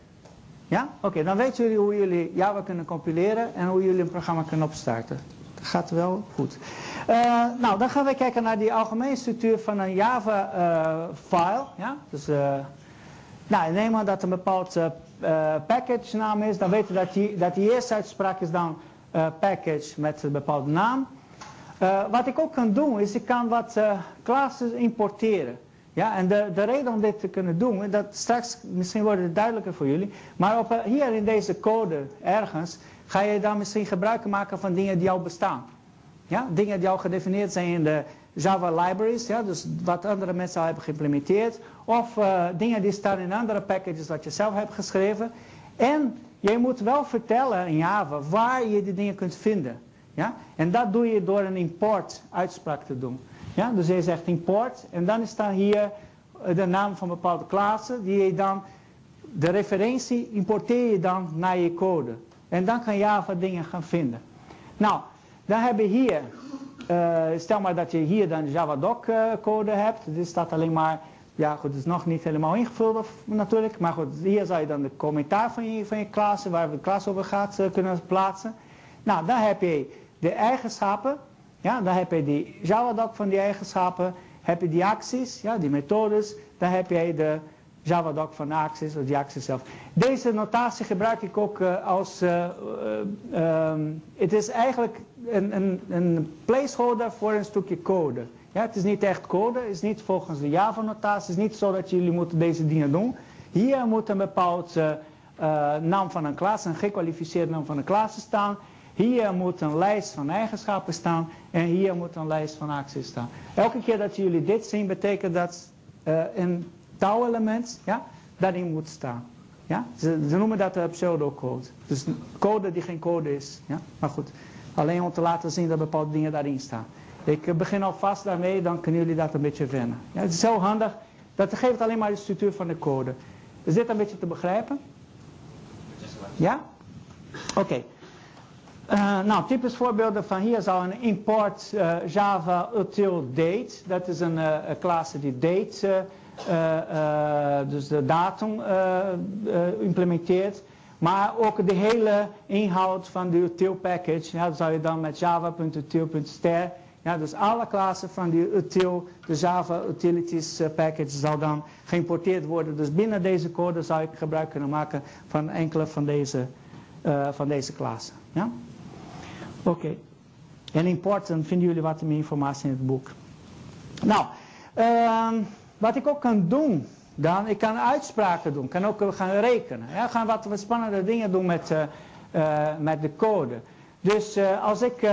Ja? Oké, dan weten jullie hoe jullie Java kunnen compileren en hoe jullie een programma kunnen opstarten. Gaat wel goed. Uh, nou, dan gaan we kijken naar die algemene structuur van een Java-file. Uh, ja? Dus, uh, nou, neem aan dat een bepaald package naam is. Dan weten we dat die, dat die eerste uitspraak is dan package met een bepaalde naam. Wat ik ook kan doen is ik kan wat classes importeren. Ja, en de, de reden om dit te kunnen doen, dat straks misschien wordt het duidelijker voor jullie. Maar op, hier in deze code ergens ga je dan misschien gebruik maken van dingen die al bestaan. Ja? Dingen die al gedefinieerd zijn in de Java libraries, ja? dus wat andere mensen al hebben geïmplementeerd. Of uh, dingen die staan in andere packages wat je zelf hebt geschreven. En je moet wel vertellen in Java waar je die dingen kunt vinden. Ja? En dat doe je door een import uitspraak te doen. Ja? Dus je zegt import en dan is daar hier de naam van bepaalde klassen die je dan, de referentie importeer je dan naar je code. En dan kan Java dingen gaan vinden. Nou, dan heb je hier, uh, stel maar dat je hier dan Javadoc uh, code hebt. Dit staat alleen maar, ja goed, het is nog niet helemaal ingevuld natuurlijk. Maar goed, hier zou je dan de commentaar van je, van je klasse, waar de klas over gaat, uh, kunnen plaatsen. Nou, dan heb je de eigenschappen. Ja, dan heb je die Javadoc van die eigenschappen. Heb je die acties, ja, die methodes. Dan heb je de Javadoc van Axis of Axis zelf. Deze notatie gebruik ik ook uh, als, uh, uh, um, het is eigenlijk een, een, een, placeholder voor een stukje code. Ja, het is niet echt code, is niet volgens de Java notatie, het is niet zo dat jullie moeten deze dingen doen. Hier moet een bepaald naam van een klas, een gekwalificeerde naam van een klas staan. Hier moet een lijst van eigenschappen staan en hier moet een lijst van acties staan. Elke keer dat jullie dit zien betekent dat een touwelement ja, daarin moet staan. Ja? Ze, ze noemen dat uh, pseudocode. Dus code die geen code is. Ja? Maar goed, alleen om te laten zien dat bepaalde dingen daarin staan. Ik uh, begin alvast daarmee, dan kunnen jullie dat een beetje wennen. Ja, het is zo handig, dat geeft alleen maar de structuur van de code. Is dit een beetje te begrijpen? Ja? Oké. Uh, nou, typisch voorbeelden van hier zou een import uh, Java util date. Dat is een, uh, klasse die date dus de datum implementeert. Maar ook de hele inhoud van de util package. Ja, zou je dan met java.util.ster. Ja, dus alle klassen van die util, de Java utilities package zal dan geïmporteerd worden. Dus binnen deze code zou ik gebruik kunnen maken van enkele van deze, van deze klassen. Ja? Oké. En import, dan vinden jullie wat meer informatie in het boek. Nou, uh, wat ik ook kan doen, dan, ik kan uitspraken doen, kan ook gaan rekenen. Ja, gaan wat, wat spannende dingen doen met, uh, uh, met de code. Dus als ik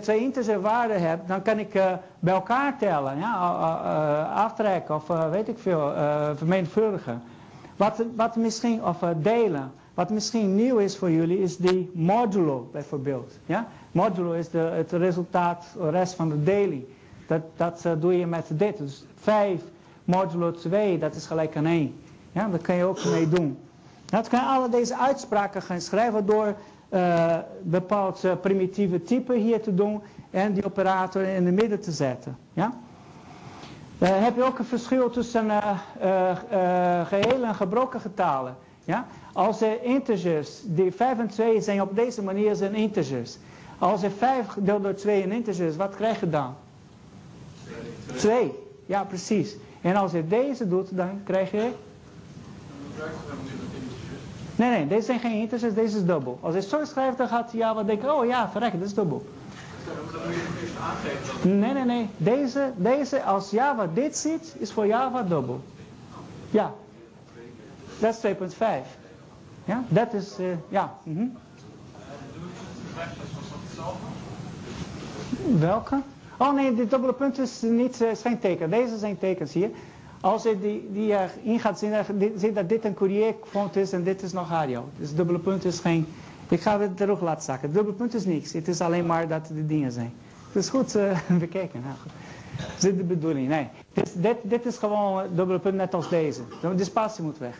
twee integer waarden heb, dan kan ik bij elkaar tellen, ja, aftrekken of weet ik veel, vermenigvuldigen. Wat, wat misschien, of delen. Wat misschien nieuw is voor jullie, is die modulo bijvoorbeeld. Ja? Modulo is de, het resultaat, de rest van de daily. Dat, uh, doe je met dit. Dus 5 modulo 2, dat is gelijk aan 1. Ja, dat kan je ook mee doen. Dat kan je alle deze uitspraken gaan schrijven door uh, bepaald uh, primitieve type hier te doen en die operator in de midden te zetten. Ja? Heb je ook een verschil tussen gehele en gebroken getalen. Ja? Als er integers, die 5 en 2 zijn op deze manier zijn integers. Als er 5 deelt door 2 een integer is, wat krijg je dan? 2. Ja, precies. En als je deze doet, dan krijg je... Nee, nee, deze zijn geen integers, deze is dubbel. Als je zo schrijft, dan gaat Java denken, oh ja, verrek, dat is dubbel. Nee, nee, nee. Deze, deze, als Java dit ziet, is voor Java dubbel. Ja. Dat is 2.5. Ja, dat is, uh, ja. Mm -hmm. Welke? Oh nee, dit dubbele punt is niet uh, geen teken. Deze zijn tekens hier. Als je die, die erin gaat zien, ziet dat dit een Courier font is en dit is nog Hario. Dus dubbele punt is geen... Ik ga het terug laten zakken. Dubbele punt is niks. Het is alleen maar dat de dingen zijn. Is goed uh, bekeken. Nou, is de bedoeling. Nee. Dit, dit, dit is gewoon een dubbele punt net als deze. De spatie moet weg.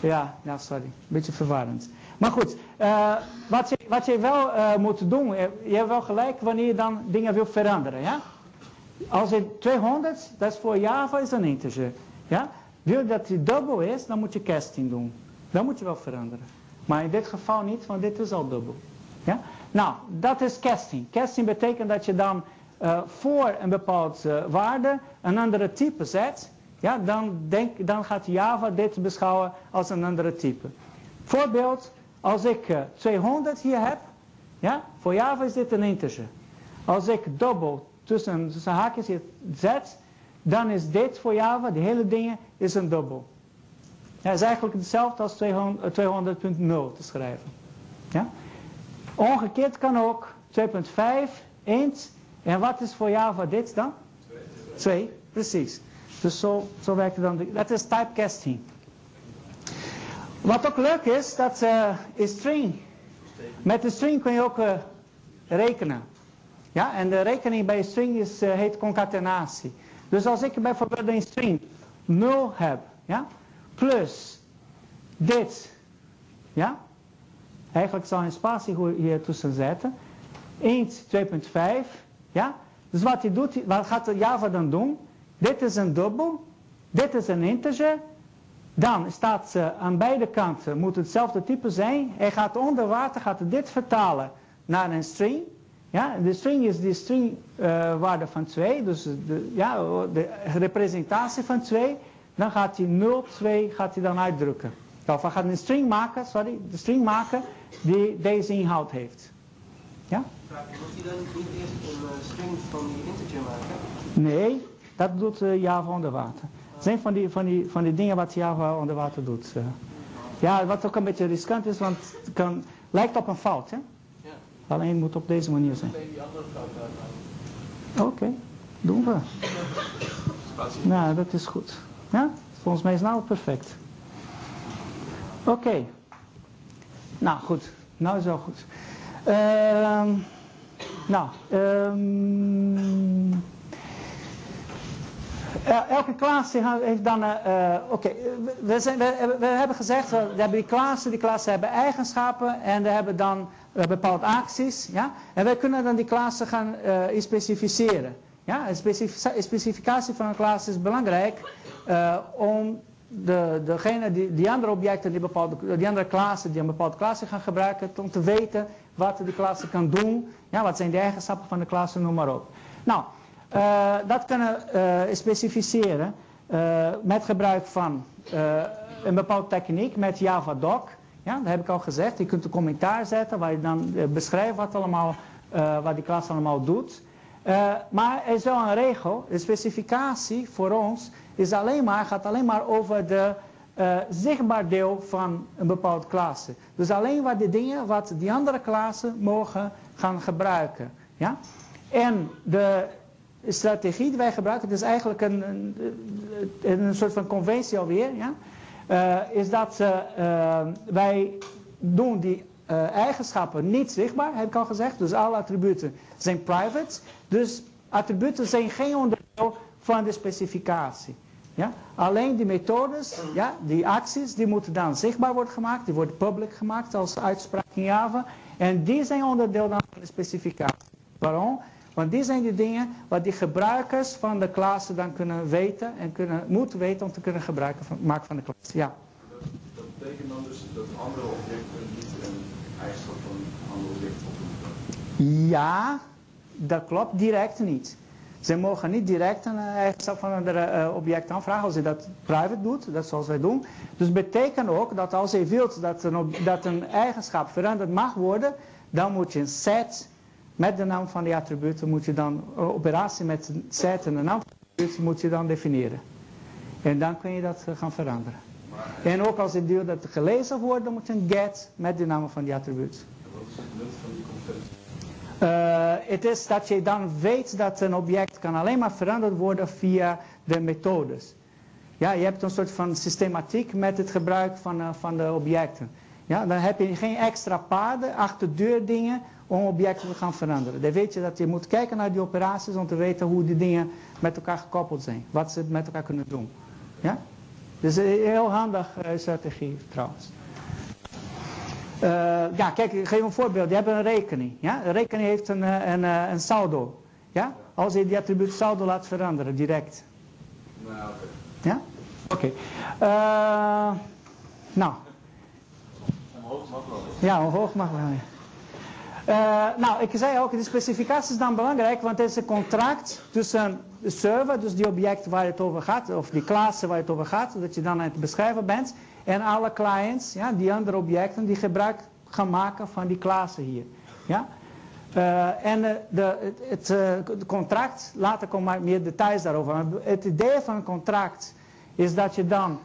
Ja, ja sorry. Beetje verwarrend. Maar goed, uh, wat, je, wat je wel uh, moet doen, je hebt wel gelijk wanneer je dan dingen wil veranderen. Ja? Als het 200, dat is voor Java is een integer. Ja? Wil dat het dubbel is, dan moet je casting doen. Dan moet je wel veranderen. Maar in dit geval niet, want dit is al dubbel. Ja? Nou, dat is casting. Casting betekent dat je dan voor een bepaald waarde een andere type zet. Ja, dan, denk, dan gaat Java dit beschouwen als een andere type. Voorbeeld, als ik uh, 200 hier heb, ja, voor Java is dit een integer. Als ik dubbel tussen, tussen haakjes hier zet, dan is dit voor Java, die hele dingen, is een dubbel. Ja, is eigenlijk hetzelfde als 200.0 200 te schrijven. Ja? Omgekeerd kan ook, 2.5, int. En wat is voor Java dit dan? 2, precies. Dus zo, zo werkt het dan. Dat is typecasting. Wat ook leuk is, dat eh, is string. Met de string kun je ook eh, rekenen. Ja, en de rekening bij string is, eh, heet concatenatie. Dus als ik bijvoorbeeld een string 0 heb, ja, plus dit, ja, eigenlijk je een spatie hier tussen zetten, int 2.5, ja, dus wat, hij doet, wat gaat Java dan doen? Dit is een dubbel, dit is een integer, dan staat ze aan beide kanten, moet hetzelfde type zijn. Hij gaat onder water, gaat dit vertalen naar een string. Ja, de string is die stringwaarde van 2, dus de, ja, de representatie van 2. Dan gaat hij 0, 2 gaat hij dan uitdrukken. Of hij gaat een string maken, sorry, de string maken die deze inhoud heeft. Ja? Moet hij dan niet eerst een eh, string van die integer maken? Nee, dat doet eh, Java onder water. Het zijn van die, van, die, van die dingen wat Java onder water doet. eh. Ja, wat ook een beetje riskant is, want het kan, lijkt op een fout. Hè? Ja. Alleen moet op deze manier zijn. Alleen die andere fout uithalen. Oké, doen we. Nou, dat is goed. Ja? Volgens mij is het nou perfect. Oké. Nou, goed. Nou is wel goed. Ehm, nou, ehm, el- elke klas die ha- heeft dan... eh, eh, Oké, we, we we, hebben gezegd, we die klassen, die klassen hebben eigenschappen en we hebben dan eh, bepaalde acties. Ja? En wij kunnen dan die klassen gaan eh, specificeren. Ja? Specificatie van een klas is belangrijk eh, om de, degene die, die andere objecten, die, bepaalde, die andere klassen die een bepaalde klasse gaan gebruiken, om te weten wat die klasse kan doen. Ja, wat zijn de eigenschappen van de klasse, noem maar op. Nou, eh, dat kunnen eh, specificeren eh, met gebruik van eh, een bepaalde techniek, met JavaDoc. Ja, dat heb ik al gezegd. Je kunt een commentaar zetten waar je dan eh, beschrijft wat, allemaal, eh, wat die klas allemaal doet. Eh, maar er is wel een regel, de specificatie voor ons is alleen maar, gaat alleen maar over de eh, zichtbaar deel van een bepaalde klasse. Dus alleen wat de dingen wat die andere klassen mogen gaan gebruiken. Ja? En de strategie die wij gebruiken, het is eigenlijk een, een, een, soort van conventie alweer, ja? Eh, is dat eh, eh, wij doen die eigenschappen niet zichtbaar, heb ik al gezegd. Dus alle attributen zijn private. Dus attributen zijn geen onderdeel van de specificatie. Ja? Alleen die methodes, ja, die acties, die moeten dan zichtbaar worden gemaakt. Die worden public gemaakt als uitspraak in Java. En die zijn onderdeel dan van de specificatie. Waarom? Want die zijn de dingen wat die gebruikers van de klasse dan kunnen weten en kunnen, moeten weten om te kunnen gebruiken van, maken van de klas. Ja. Dat betekent dan dus dat andere objecten niet een eigenschap van een ander object opdoen. Ja, dat klopt, direct niet. Ze mogen niet direct een eigenschap van een eh, object aanvragen als je dat private doet, dat zoals wij doen. Dus betekent ook dat als je wilt dat een, dat een eigenschap veranderd mag worden, dan moet je een set met de naam van die attributen, moet je dan een operatie met set en de naam van de attributen moet je dan definiëren. En dan kun je dat eh, gaan veranderen. En ook als je wilt dat het gelezen wordt, dan moet je een get met de naam van die attributen. Wat is het nut van die? Eh, het is dat je dan weet dat een object kan alleen maar veranderd worden via de methodes. Ja, je hebt een soort van systematiek met het gebruik van, eh, van de objecten. Ja, dan heb je geen extra paden, achterdeurdingen om objecten te gaan veranderen. Dan weet je dat je moet kijken naar die operaties om te weten hoe die dingen met elkaar gekoppeld zijn. Wat ze met elkaar kunnen doen. Ja? Dus een heel handig eh, strategie trouwens. Eh, ja, kijk, ik geef een voorbeeld. Je hebt een rekening. Ja? Een rekening heeft een, eh, een, een saldo. Ja? Als je die attribuut saldo laat veranderen, direct. Nou, oké. Ja? Oké. Eh, nou, Omhoog mag wel. ja, omhoog mag wel. Eh, nou, ik zei ook, de specificatie is dan belangrijk, want het is een contract tussen de server, dus die objecten waar het over gaat, of die klassen waar het over gaat, dat je dan aan het beschrijven bent, en alle clients, ja, die andere objecten, die gebruik gaan maken van die klassen hier. Ja? Eh, en eh, de, het, contract, later komen maar meer details daarover. Het idee van een contract is dat je dan,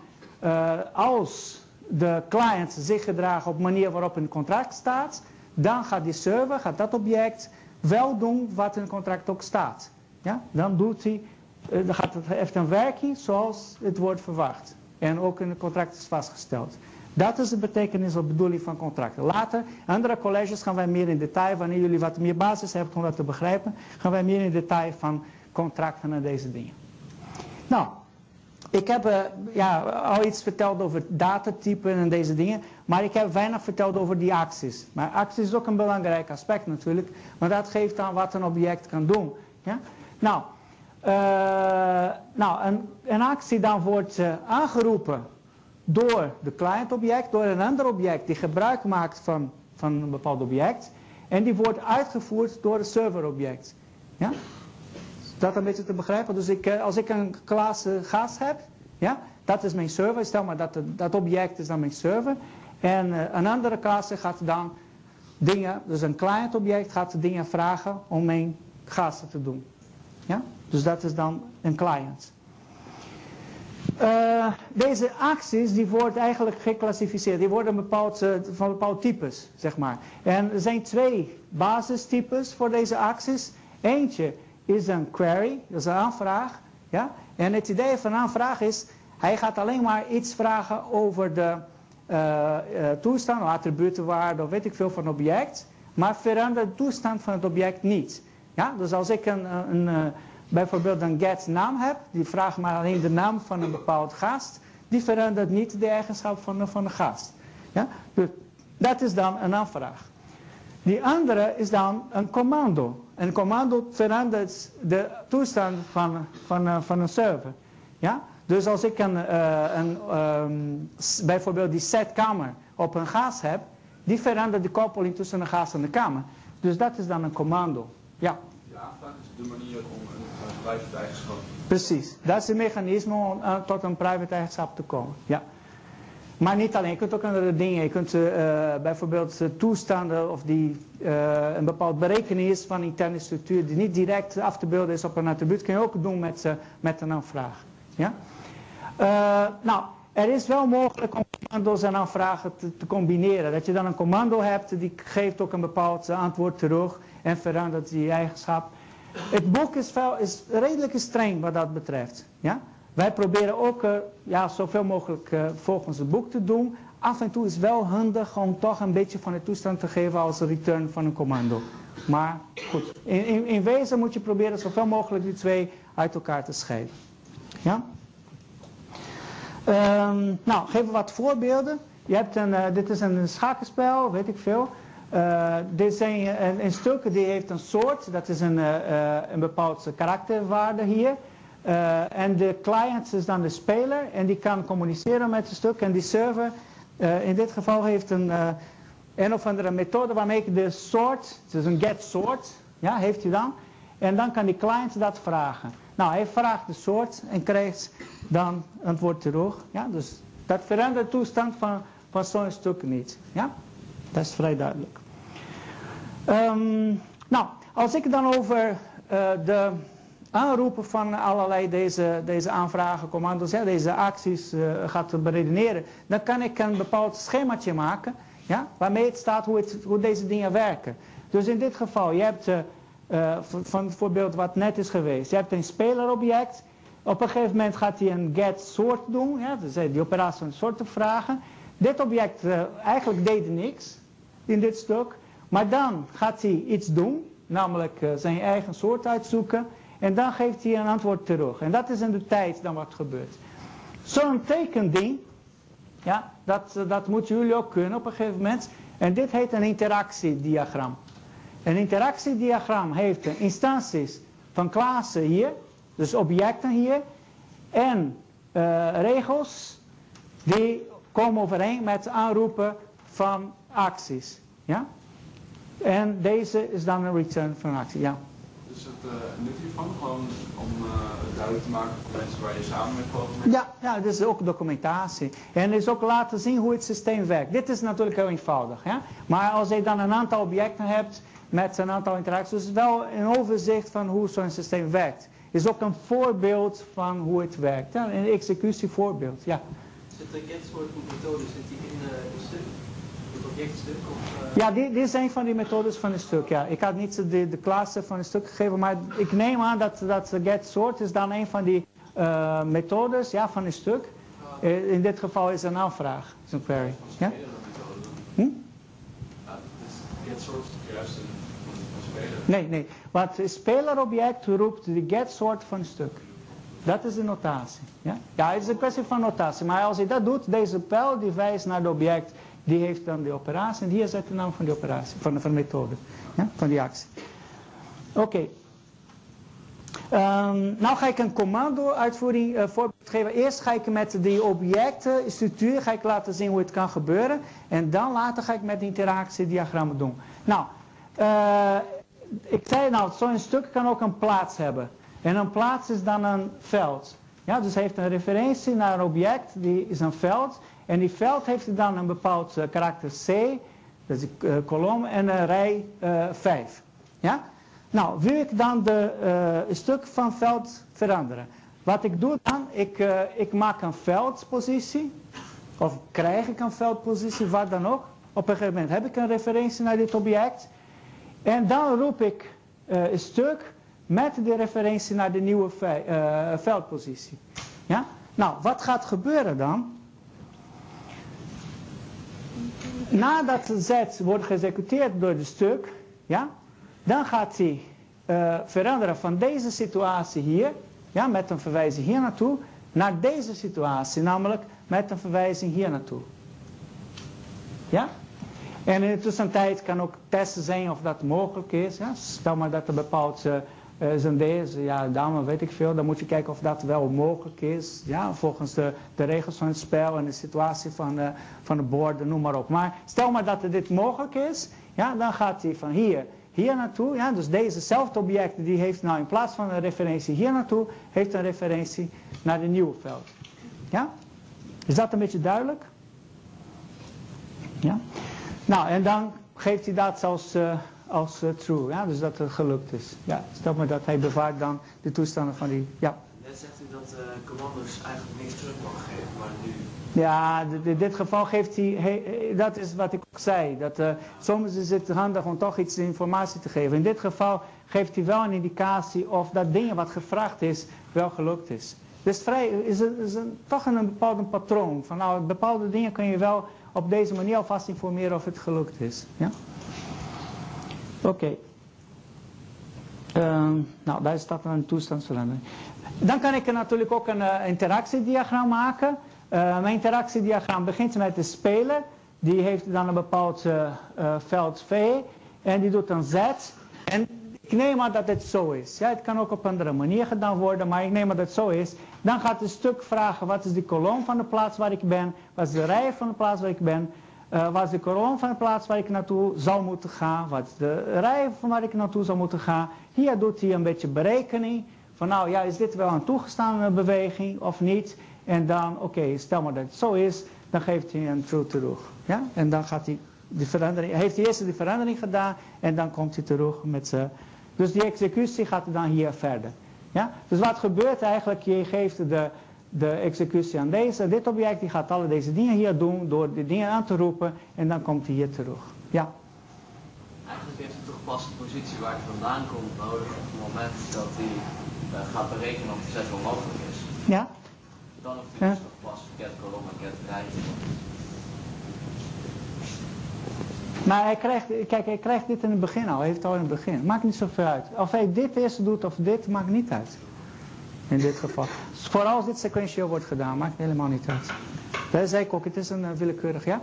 als de client zich gedragen op manier waarop het contract staat, dan gaat die server, gaat dat object wel doen wat in het contract ook staat. Ja? Dan, doet hij, eh, dan gaat het, heeft een werking zoals het wordt verwacht. En ook in het contract is vastgesteld. Dat is de betekenis of bedoeling van contracten. Later, andere colleges gaan wij meer in detail, wanneer jullie wat meer basis hebben om dat te begrijpen, gaan wij meer in detail van contracten en deze dingen. Nou, ik heb uh, ja, al iets verteld over datatypen en deze dingen, maar ik heb weinig verteld over die acties. Maar acties is ook een belangrijk aspect natuurlijk, maar dat geeft aan wat een object kan doen. Ja? Nou, uh, nou een, een, actie dan wordt uh, aangeroepen door de client-object, door een ander object die gebruik maakt van, van een bepaald object. En die wordt uitgevoerd door het server-object. Ja? Dat een beetje te begrijpen? Dus ik, als ik een klas gas heb, ja, dat is mijn server. Stel maar dat dat object is dan mijn server. En uh, een andere klasse gaat dan dingen, dus een client object gaat dingen vragen om mijn gasten te doen. Ja? Dus dat is dan een client. Deze acties die worden eigenlijk geclassificeerd. Die worden bepaald, van bepaalde types, zeg maar. En er zijn twee basistypes voor deze acties. Eentje is een query, dat is een aanvraag. Ja? En het idee van een aanvraag is, hij gaat alleen maar iets vragen over de uh, uh, toestand, attributenwaarde of weet ik veel van object. Maar verandert de toestand van het object niet. Ja? Dus als ik een, een, een bijvoorbeeld een get naam heb, die vraagt maar alleen de naam van een bepaald gast, die verandert niet de eigenschap van de, van de gast. Ja? Dus dat is dan een aanvraag. Die andere is dan een commando. Een commando verandert de toestand van, van, van een server. Ja? Dus als ik een, uh, een um, bijvoorbeeld die setkamer op een gas heb, die verandert de koppeling tussen een gas en de kamer. Dus dat is dan een commando. Ja. De aanvraag is de manier om een private eigenschap. Precies, dat is het mechanisme om uh, tot een private eigenschap te komen. Ja. Maar niet alleen, je kunt ook andere dingen. Je kunt uh, bijvoorbeeld toestanden of die een bepaald berekenis van interne structuur die niet direct af te beelden is op een attribuut, kun je ook doen met, met een aanvraag. Ja? Nou, er is wel mogelijk om commando's en aanvragen te, te, combineren. Dat je dan een commando hebt, die geeft ook een bepaald antwoord terug en verandert die eigenschap. Het boek is, veel, is redelijk streng wat dat betreft. Ja? Wij proberen ook uh, ja, zoveel mogelijk uh, volgens het boek te doen. Af en toe is wel handig om toch een beetje van de toestand te geven als return van een commando. Maar goed, in, in, in wezen moet je proberen zoveel mogelijk die twee uit elkaar te scheiden. Ja? Um, nou, geef wat voorbeelden. Je hebt een, uh, dit is een schakenspel, weet ik veel. Uh, dit zijn een, een stuk, die heeft een soort, dat is een, een bepaald karakterwaarde hier. En de client is dan de speler en die kan communiceren met het stuk. En die server, in dit geval heeft een, een of andere methode waarmee ik de soort, dus een get soort, ja, heeft hij dan. En dan kan die client dat vragen. Nou, hij vraagt de soort en krijgt dan antwoord terug. Ja, dus dat verandert de toestand van, van zo'n stuk niet. Ja, dat is vrij duidelijk. Um, nou, als ik dan over de aanroepen van allerlei deze, deze aanvragen, commando's, deze acties uh, gaat beredeneren, dan kan ik een bepaald schemaatje maken, ja, waarmee het staat hoe, het, hoe deze dingen werken. Dus in dit geval, je hebt uh, uh, van het voorbeeld wat net is geweest. Je hebt een spelerobject. Op een gegeven moment gaat hij een get soort doen. Ja, dus die operatie een soort te vragen. Dit object eigenlijk deed niks in dit stuk. Maar dan gaat hij iets doen. Namelijk zijn eigen soort uitzoeken. En dan geeft hij een antwoord terug. En dat is in de tijd dan wat gebeurt. Zo'n tekending. Ja, dat, dat moeten jullie ook kunnen op een gegeven moment. En dit heet een interactiediagram. Een interactiediagram heeft instanties van klassen hier, dus objecten hier, en uh, regels die komen overeen met aanroepen van acties. Ja? En deze is dan een return van actie. Ja. Dus het uh, nut hiervan gewoon om uh, duidelijk te maken voor mensen waar je samen mee programmeert? Ja, ja, dit is ook documentatie. En het is ook laten zien hoe het systeem werkt. Dit is natuurlijk heel eenvoudig. Ja? Maar als je dan een aantal objecten hebt met een aantal interacties. Dus wel een overzicht van hoe zo'n systeem werkt. Is ook een voorbeeld van hoe het werkt. Ja, een executievoorbeeld, ja. Zit de get soort methode zit die in de, de stuk? Of, eh, Ja, dit, dit is een van die methodes van het stuk. Ja. Ik had niet de, de klasse van het stuk gegeven, maar ik neem aan dat, dat get sort is dan een van die eh, methodes ja, van het stuk. Eh, in dit geval is een aanvraag, is een query. Ja? Hm? Ja, dus is een, een speler. Nee, nee. Want het spelerobject roept de get sort van stuk. Dat is de notatie. Ja? ja, het is een kwestie van notatie. Maar als je dat doet, deze pijl die wijst naar het object, die heeft dan de operatie. En hier zet de naam van die operatie, van de, de methode. Ja? Van die actie. Oké. Ehm, nou ga ik een commando-uitvoering eh, voorbeeld geven. Eerst ga ik met die objectenstructuur ga ik laten zien hoe het kan gebeuren. En dan later ga ik met de interactiediagrammen doen. Nou, eh, ik zei nou, zo'n stuk kan ook een plaats hebben. En een plaats is dan een veld. Ja, dus heeft een referentie naar een object, die is een veld. En die veld heeft dan een bepaald eh, karakter C, dat is een uh, kolom, en een rij 5. ja? Nou, wil ik dan de stuk van veld veranderen? Wat ik doe dan, ik, ik maak een veldpositie. Of krijg ik een veldpositie, wat dan ook. Op een gegeven moment heb ik een referentie naar dit object. En dan roep ik een stuk met de referentie naar de nieuwe veldpositie. Ja? Nou, wat gaat gebeuren dan? Nadat de Z wordt geëxecuteerd door het stuk, ja, dan gaat hij uh, veranderen van deze situatie hier, ja, met een verwijzing hier naartoe, naar deze situatie, namelijk met een verwijzing hier naartoe. Ja? En in de tussentijd kan ook testen zijn of dat mogelijk is. Stel maar dat er bepaald uh, zijn deze, ja, dame weet ik veel, dan moet je kijken of dat wel mogelijk is. Ja, volgens de, de regels van het spel en de situatie van, uh, van de borden, noem maar op. Maar stel maar dat dit mogelijk is, ja, dan gaat hij van hier hier naartoe. Ja, dus dezezelfde object die heeft nou in plaats van een referentie hier naartoe, heeft een referentie naar de nieuwe veld. Ja? Is dat een beetje duidelijk? Ja? Nou, en dan geeft hij dat als, uh, als uh, true. Ja? Dus dat het gelukt is. Ja, stel maar dat hij bewaart dan de toestanden van die... Ja. Net zegt u dat uh, commando's eigenlijk niks terug mogen geven, maar nu ja, in dit geval geeft hij, he, dat is wat ik ook zei. Dat, uh, soms is het handig om toch iets informatie te geven. In dit geval geeft hij wel een indicatie of dat ding wat gevraagd is, wel gelukt is. Dus vrij, is, een, is een, toch een, een bepaald patroon. Van nou, bepaalde dingen kun je wel op deze manier alvast informeren of het gelukt is. Ja? Oké. Um, nou, daar staat een toestandsverandering. Dan kan ik natuurlijk ook een uh, interactiediagram maken. Uh, mijn interactiediagram begint met de speler. Die heeft dan een bepaald uh, veld V. En die doet een Z. En ik neem aan dat het zo is. Ja, het kan ook op een andere manier gedaan worden. Maar ik neem aan dat het zo is. Dan gaat het stuk vragen wat is de kolom van de plaats waar ik ben. Wat is de rij van de plaats waar ik ben. Wat is de kolom van de plaats waar ik naartoe zou moeten gaan. Wat is de rij van waar ik naartoe zou moeten gaan. Hier doet hij een beetje berekening. Van nou ja, is dit wel een toegestaande beweging of niet. En dan, oké, stel maar dat het zo is, dan geeft hij een true terug. Ja? En dan gaat hij die verandering, heeft hij eerst die verandering gedaan en dan komt hij terug met zijn... Dus die executie gaat dan hier verder. Ja? Dus wat gebeurt eigenlijk, je geeft de, de executie aan deze, dit object, die gaat alle deze dingen hier doen door die dingen aan te roepen en dan komt hij hier terug. Ja? Eigenlijk heeft de positie waar hij vandaan komt nodig op het moment dat hij uh, gaat berekenen of de zet wel mogelijk is. Ja? Dan hoeft hij dus pas get kolom en rij Maar hij krijgt, kijk, hij krijgt dit in het begin al, hij heeft het al in het begin. Maakt niet zoveel uit. Of hij dit eerst doet of dit, maakt niet uit. In dit geval. Vooral als dit sequentieel wordt gedaan, maakt helemaal niet uit. Dat zei ik ook, het is een uh, willekeurig, ja?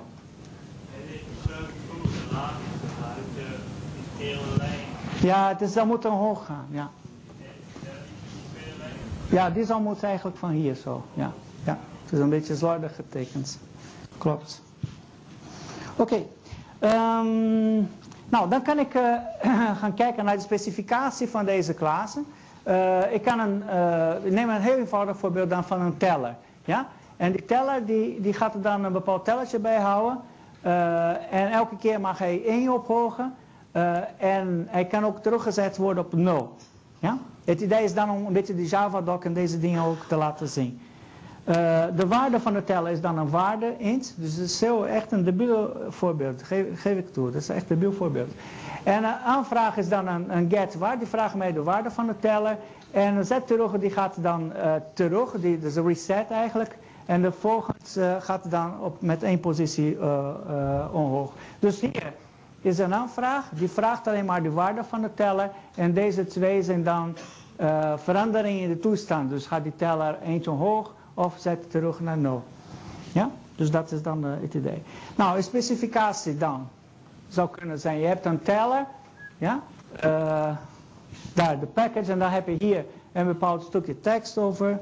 Ja, het is, dan moet omhoog gaan, ja. Ja, die zal moeten eigenlijk van hier zo. Ja, ja. Het is een beetje slordig getekend. Klopt. Oké. Um, nou, dan kan ik uh, gaan kijken naar de specificatie van deze klasse. Uh, ik, kan een, ik neem een heel eenvoudig voorbeeld dan van een teller. Ja? En die teller die, die gaat er dan een bepaald tellertje bij houden. en elke keer mag hij 1 ophogen. en hij kan ook teruggezet worden op 0. Ja? Het idee is dan om een beetje die Java-doc en deze dingen ook te laten zien. Eh, de waarde van de teller is dan een waarde int. Dus het is heel, echt een debiel voorbeeld. Geef, geef ik toe. Dat is echt een debiel voorbeeld. En een aanvraag is dan een, get waar. Die vragen mij de waarde van de teller. En een zet terug die gaat dan uh, terug. Die, dus een reset eigenlijk. En de volgende uh, gaat dan op, met één positie omhoog. Dus hier is een aanvraag. Die vraagt alleen maar de waarde van de teller. En deze twee zijn dan veranderingen in de toestand. Dus gaat die teller eentje omhoog of zet terug naar 0. Ja? Dus dat is dan het idee. Nou, specificatie dan zou kunnen zijn, je hebt een teller, ja? Uh, daar de package en dan heb je hier een bepaald stukje tekst over uh,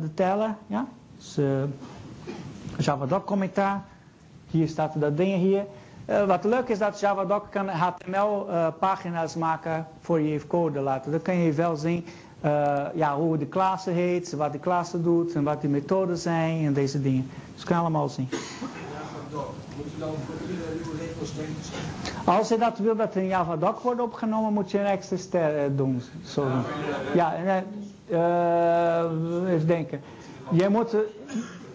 de teller, ja? Dus Javadoc commentaar, hier staat dat ding hier. wat leuk is dat Javadoc kan HTML pagina's maken voor je code laten. Dat kan je wel zien ja, hoe de klasse heet, wat de klasse doet en wat de methoden zijn en deze dingen. Dus kan je allemaal zien. Als je dat wil dat in Javadoc wordt opgenomen, moet je een extra ster uh, doen. Ja, en, uh, even denken. Je moet,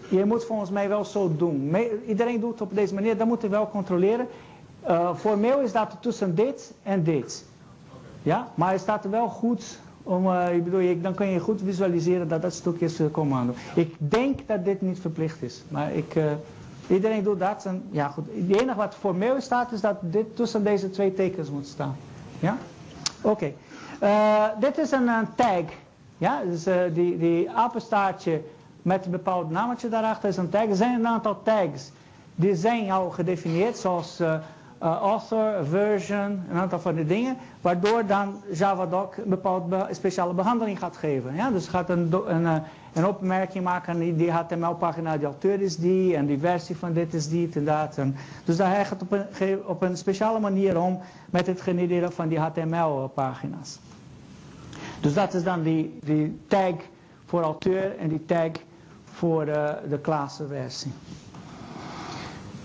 je moet volgens mij wel zo doen. Iedereen doet het op deze manier, dat moet je wel controleren. formeel is dat tussen dit en dit. Ja, maar het staat er wel goed om, uh, ik bedoel, dan kun je goed visualiseren dat dat stukje is uh, commando. Ik denk dat dit niet verplicht is. Maar ik, uh, iedereen doet dat. En, ja, goed. Het enige wat formeel staat is dat dit tussen deze twee tekens moet staan. Ja? Oké. Okay. dit is een, een, tag. Ja, dus die, die apenstaartje met een bepaald naamtje daarachter is een tag. Er zijn een aantal tags. Die zijn al gedefinieerd zoals uh, author, version, een aantal van die dingen, waardoor dan Javadoc een bepaalde speciale behandeling gaat geven. Ja? Dus gaat een, een, eh, een opmerking maken die, HTML-pagina, die auteur is die, en die versie van dit is die, en dat. En, dus daar gaat op een, op een speciale manier om met het genereren van die HTML-pagina's. Dus dat is dan die, die tag voor auteur en die tag voor uh, de klassenversie.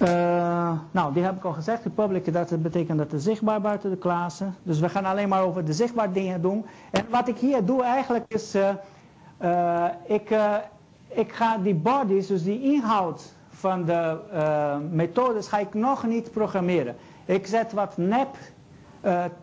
Uh, nou, die heb ik al gezegd. De public, dat betekent dat het zichtbaar buiten de klasse. Dus we gaan alleen maar over de zichtbaar dingen doen. En wat ik hier doe eigenlijk is, ik, ik ga die bodies, dus die inhoud van de methodes, ga ik nog niet programmeren. Ik zet wat nep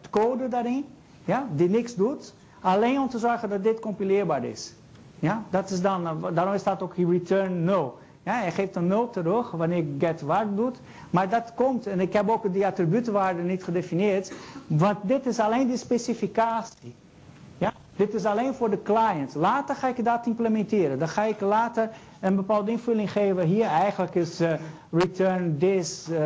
code daarin, ja, die niks doet. Alleen om te zorgen dat dit compileerbaar is. Ja, dat is dan, daarom staat ook hier return 0. Ja, hij geeft een 0 terug wanneer ik get doet. Maar dat komt, en ik heb ook die attributenwaarde niet gedefinieerd. Want dit is alleen de specificatie. Dit is alleen voor de client. Later ga ik dat implementeren. Dan ga ik later een bepaalde invulling geven. Hier eigenlijk is uh, return this uh.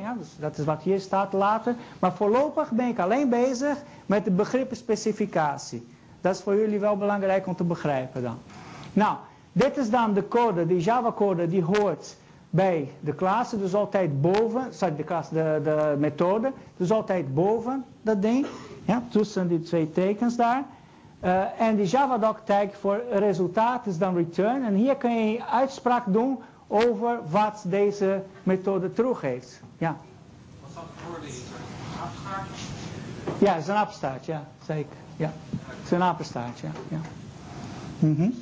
Ja? Dus dat is wat hier staat later. Maar voorlopig ben ik alleen bezig met de begrippen specificatie. Dat is voor jullie wel belangrijk om te begrijpen dan. Nou, dit is dan de code, die Java-code, die hoort bij de klasse, dus altijd boven, sorry, de, klasse, de, de methode, dus altijd boven dat ding, ja, tussen die twee tekens daar. Uh, en die Javadoc tag voor resultaat is dan return. En hier kun je uitspraak doen over wat deze methode teruggeeft. Ja. Wat staat voor de apenstaartje? Ja, het is een apenstaartje, ja, zeker. Ja. Het is een apenstaartje, ja. ja. Mm -hmm.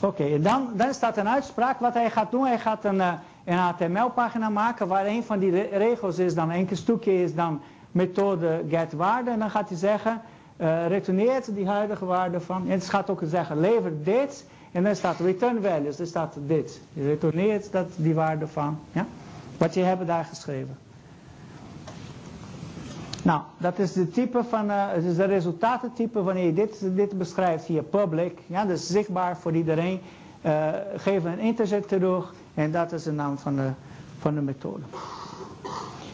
Oké, okay, dan, dan staat een uitspraak. Wat hij gaat doen, hij gaat een, uh, een HTML-pagina maken waar een van die re regels is, dan een stukje is dan methode getWaarde. En dan gaat hij zeggen, uh, retourneert die huidige waarde van, en het gaat ook zeggen, lever dit. En dan staat return values, dan staat dit. Je retourneert dat, die waarde van, ja? Wat je hebt daar geschreven. Nou, dat is de type van, uh, het is de resultatentype wanneer je dit, dit beschrijft hier, public. Ja, dus zichtbaar voor iedereen. Uh, geef een integer terug en dat is de naam van de, van de methode.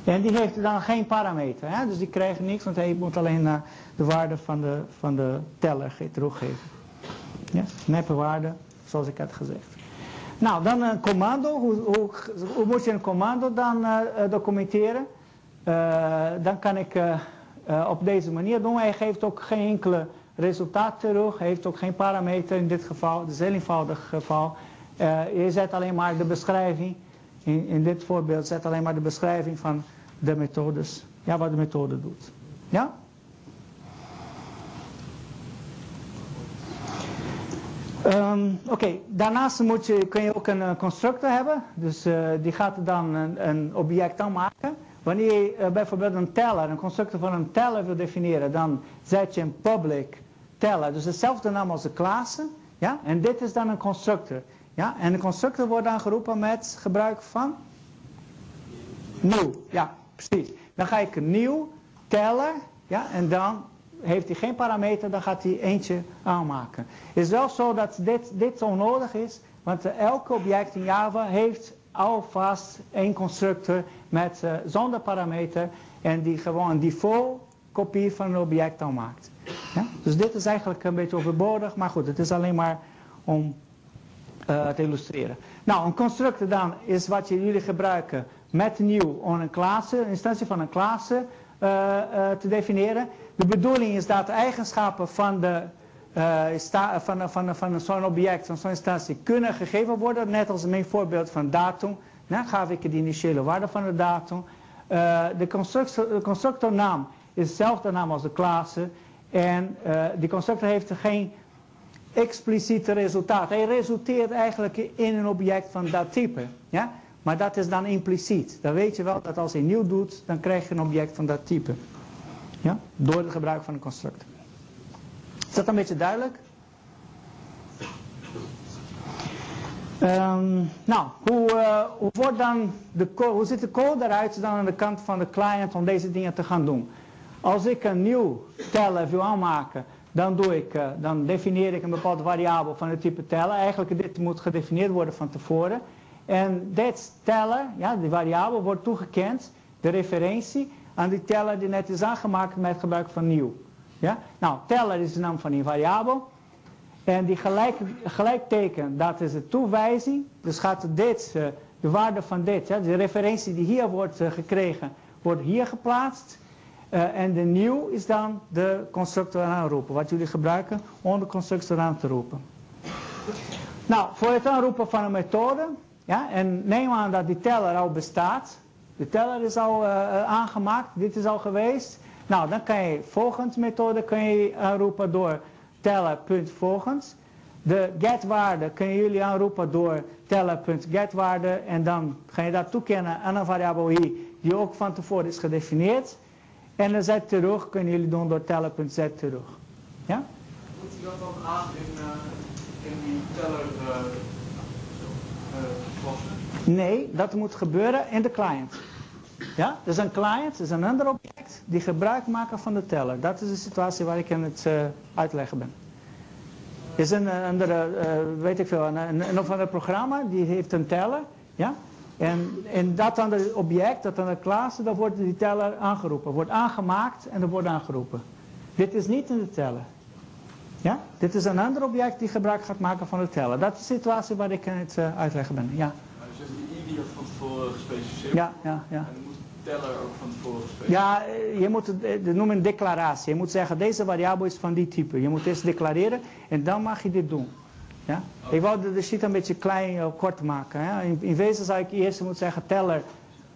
En die heeft dan geen parameter, hè? dus die krijgt niks, want hij moet alleen de waarde van de, van de teller teruggeven. Ja, neppe waarde, zoals ik had gezegd. Nou, dan een commando. Hoe, hoe, moet je een commando dan documenteren? Uh, dan kan ik op deze manier doen. Hij geeft ook geen enkele resultaat terug. Hij heeft ook geen parameter in dit geval. Het is een heel eenvoudig geval. je zet alleen maar de beschrijving. In, in dit voorbeeld zet alleen maar de beschrijving van de methodes. Ja, wat de methode doet. Ja? Ehm, Oké, daarnaast moet je, kun je ook een eh, constructor hebben. Dus eh, die gaat dan een, een object aanmaken. Wanneer je eh, bijvoorbeeld een teller, een constructor van een teller wil definiëren, dan zet je een public teller. Dus hetzelfde naam als de klasse. Ja? En dit is dan een constructor. Ja? En de constructor wordt dan geroepen met gebruik van nieuw. Ja, precies. Dan ga ik een nieuw teller. Ja? En dan heeft hij geen parameter, dan gaat hij eentje aanmaken. Het is wel zo dat dit, dit onnodig is, want uh, elk object in Java heeft alvast één constructor met uh, zonder parameter en die gewoon een default kopie van een object aanmaakt. Ja? Dus dit is eigenlijk een beetje overbodig, maar goed, het is alleen maar om uh, te illustreren. Nou, een constructor dan is wat jullie gebruiken met nieuw om een klasse, een instantie van een klasse te definiëren. De bedoeling is dat de eigenschappen van, de, uh, van, van, van zo'n object, van zo'n instantie, kunnen gegeven worden. Net als mijn voorbeeld van datum. Dan gaf ik de initiële waarde van de datum. De, constructor, de constructornaam is dezelfde naam als de klasse. En die constructor heeft geen expliciete resultaat. Hij resulteert eigenlijk in een object van dat type. Ja? Maar dat is dan impliciet. Dan weet je wel dat als hij nieuw doet, dan krijg je een object van dat type. Ja? Door het gebruik van een constructor. Is dat een beetje duidelijk? Um, nou, hoe, uh, hoe, wordt dan de hoe ziet de code eruit dan aan de kant van de client om deze dingen te gaan doen? Als ik een nieuw teller wil aanmaken, dan, doe ik, uh, dan definieer ik een bepaalde variabele van het type teller. Eigenlijk dit moet gedefinieerd worden van tevoren. En dit teller, ja, die variabele, wordt toegekend, de referentie, aan die teller die net is aangemaakt met gebruik van nieuw. Ja? Nou, teller is de naam van die variabel. En die gelijk, gelijkteken, dat is de toewijzing. Dus gaat dit, uh, de waarde van dit, ja, de referentie die hier wordt uh, gekregen, wordt hier geplaatst. Uh, en de nieuw is dan de constructor aanroepen. Wat jullie gebruiken om de constructor aan te roepen. Nou, voor het aanroepen van een methode. Ja, en neem aan dat die teller al bestaat. De teller is al uh, aangemaakt, dit is al geweest. Nou, dan kan je volgens methode kun je aanroepen door teller.volgens. De getwaarde kun je jullie aanroepen door teller.getwaarde. En dan ga je dat toekennen aan een variabele hier die ook van tevoren is gedefinieerd. En de z terug kunnen jullie doen door teller.z terug. Ja? Moet je dat dan aan in, uh, in die teller uh? Nee, dat moet gebeuren in de client. Ja, dus een client is een ander object die gebruik maken van de teller. Dat is de situatie waar ik in het uh, uitleggen ben. Is een andere, uh, weet ik veel, een, een, een of ander programma die heeft een teller. Ja? En in dat andere object, dat andere klasse, dan wordt die teller aangeroepen. Wordt aangemaakt en er wordt aangeroepen. Dit is niet in de teller. Ja? Dit is een ander object die gebruik gaat maken van de teller. Dat is de situatie waar ik in het uh, uitleggen ben. Ja. Dus die ID van tevoren gespecificeerd. Ja, ja, ja. En dan moet de teller ook van tevoren gespecificeerd. Ja, je moet het, dat noemen een declaratie. Je moet zeggen, deze variabele is van die type. Je moet eerst declareren en dan mag je dit doen. Ja? Okay. Ik wou de, de sheet een beetje klein, uh, kort maken. In, in wezen zou ik eerst moeten zeggen teller,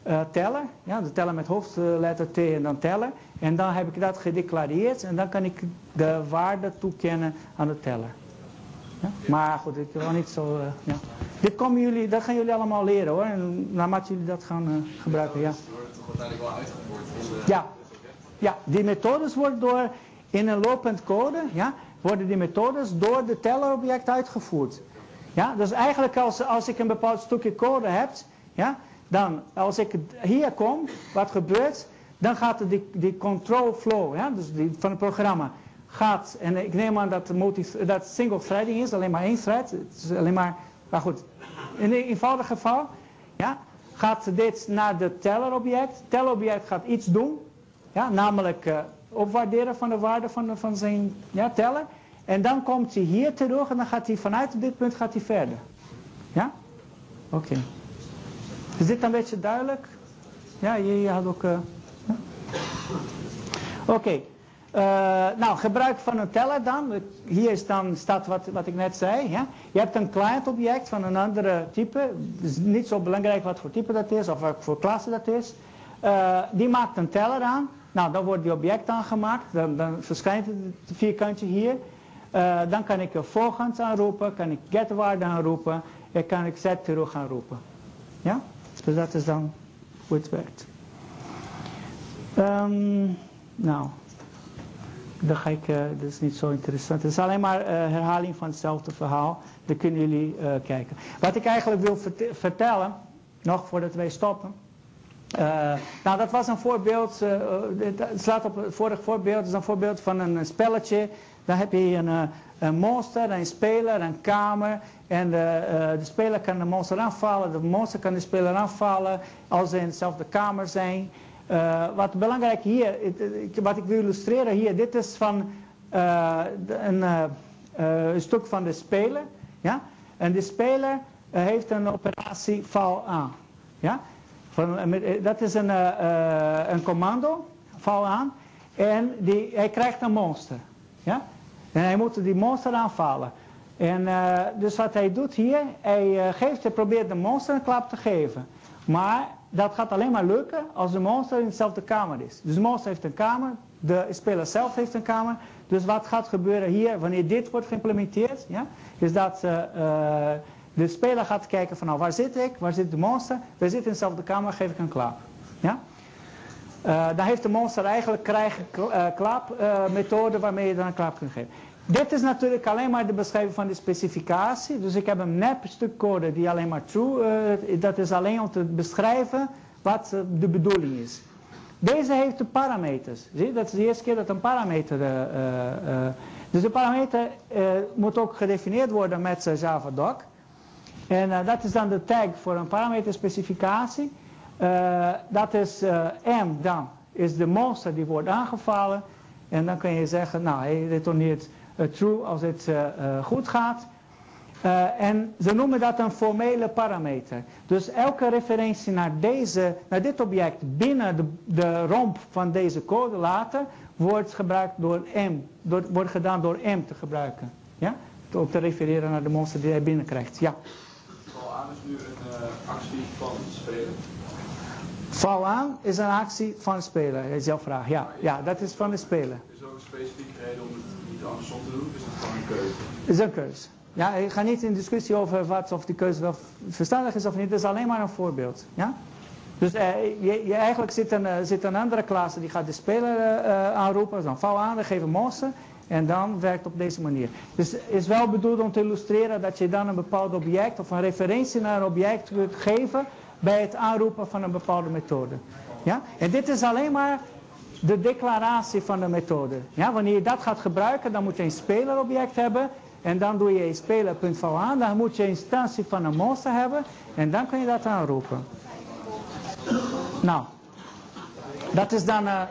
uh, teller. Ja? De teller met hoofdletter T en dan teller. En dan heb ik dat gedeclareerd en dan kan ik de waarde toekennen aan de teller. Ja? Maar goed, ik wil niet zo... Uh, ja. Dit komen jullie, dat gaan jullie allemaal leren hoor. En naarmate jullie dat gaan uh, gebruiken. Ja. Ja. ja, die methodes worden door in een lopend code, ja, worden die methodes door de tellerobject uitgevoerd. Ja, dus eigenlijk als, als ik een bepaald stukje code heb, ja, dan als ik hier kom, wat gebeurt, dan gaat die, die control flow, ja, dus die, van het programma, gaat, en ik neem aan dat, multi, dat single threading is, alleen maar één thread, het is alleen maar, maar goed, in een eenvoudig geval, ja, gaat dit naar de tellerobject, tellerobject gaat iets doen, ja, namelijk uh, opwaarderen van de waarde van, van zijn ja, teller. En dan komt hij hier terug en dan gaat hij vanuit dit punt gaat hij verder. Ja? Oké. Is dit een beetje duidelijk? Ja, je, had ook... Ja? Oké. Uh, nou, gebruik van een teller dan. Hier is dan, staat wat, wat ik net zei. Ja? Je hebt een client object van een andere type. Het is niet zo belangrijk wat voor type dat is of wat voor klasse dat is. Uh, die maakt een teller aan. Nou, dan wordt die object aangemaakt. Dan, dan verschijnt het vierkantje hier. Eh, dan kan ik volgens aanroepen, kan ik getwaarde aanroepen en kan ik set terug aanroepen. Ja? Dus dat is dan hoe het werkt. Ehm, nou, dan ga ik, uh, dat is niet zo interessant. Het is alleen maar uh, herhaling van hetzelfde verhaal. Dan kunnen jullie uh, kijken. Wat ik eigenlijk wil vert vertellen, nog voordat wij stoppen. nou, dat was een voorbeeld, het slaat op het vorige voorbeeld, het is een voorbeeld van een spelletje. Dan heb je een, een monster, een speler, een kamer. En de, de, speler kan de monster aanvallen, de monster kan de speler aanvallen als ze in dezelfde kamer zijn. Uh, wat belangrijk hier, wat ik wil illustreren hier, dit is van een, een, stuk van de speler. Ja? En de speler heeft een operatie val aan. Ja? Van, dat is een, een commando, val aan. En die, hij krijgt een monster. Ja? En hij moet die monster aanvallen. En dus wat hij doet hier, hij, geeft, hij probeert de monster een klap te geven. Maar dat gaat alleen maar lukken als de monster in dezelfde kamer is. Dus de monster heeft een kamer, de speler zelf heeft een kamer. Dus wat gaat gebeuren hier, wanneer dit wordt geïmplementeerd, ja, is dat uh, de speler gaat kijken van nou waar zit ik, waar zit de monster. We zitten in dezelfde kamer, geef ik een klap. Ja? Uh, dan heeft de monster eigenlijk krijgen methode waarmee je dan een klap kunt geven. Dit is natuurlijk alleen maar de beschrijving van de specificatie. Dus ik heb een nep stuk code die alleen maar true, uh, dat is alleen om te beschrijven wat uh, de bedoeling is. Deze heeft de parameters. Zie, dat is de eerste keer dat een parameter... Uh, dus de parameter moet ook gedefinieerd worden met JavaDoc. En dat is dan de tag voor een parameterspecificatie. Dat is M dan, is de monster die wordt aangevallen. En dan kun je zeggen, nou, hij retourneert uh, true als het goed gaat. en ze noemen dat een formele parameter. Dus elke referentie naar, deze, naar dit object binnen de, de romp van deze code later wordt gebruikt door M. Door, wordt gedaan door M te gebruiken. Ja? Om te refereren naar de monster die hij binnenkrijgt. Ja. Is nu een actie van de speler. Val aan is een actie van de speler, is jouw vraag. Ja, ja dat is van de speler. Er is ook een specifieke reden om het niet andersom te doen, is dat gewoon een keuze? is een keuze. Ja, ik ga niet in discussie over wat, of die keuze wel verstandig is of niet. Het is alleen maar een voorbeeld. Ja? Dus eh, je, je, eigenlijk zit een, uh, zit een andere klas die gaat de speler aanroepen. Dan val aan, dan geven monster. En dan werkt op deze manier. Dus is wel bedoeld om te illustreren dat je dan een bepaald object of een referentie naar een object kunt geven bij het aanroepen van een bepaalde methode. Ja? En dit is alleen maar de declaratie van de methode. Ja, wanneer je dat gaat gebruiken, dan moet je een spelerobject hebben. En dan doe je speler.va. Dan moet je een instantie van een monster hebben. En dan kun je dat aanroepen. Nou, dat is dan... Uh,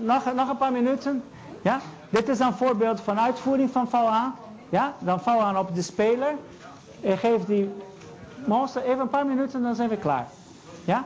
nog, nog een paar minuten. Ja? Dit is een voorbeeld van uitvoering van VA. Ja? Dan VA op de speler. En geef die monster even een paar minuten, dan zijn we klaar. Ja?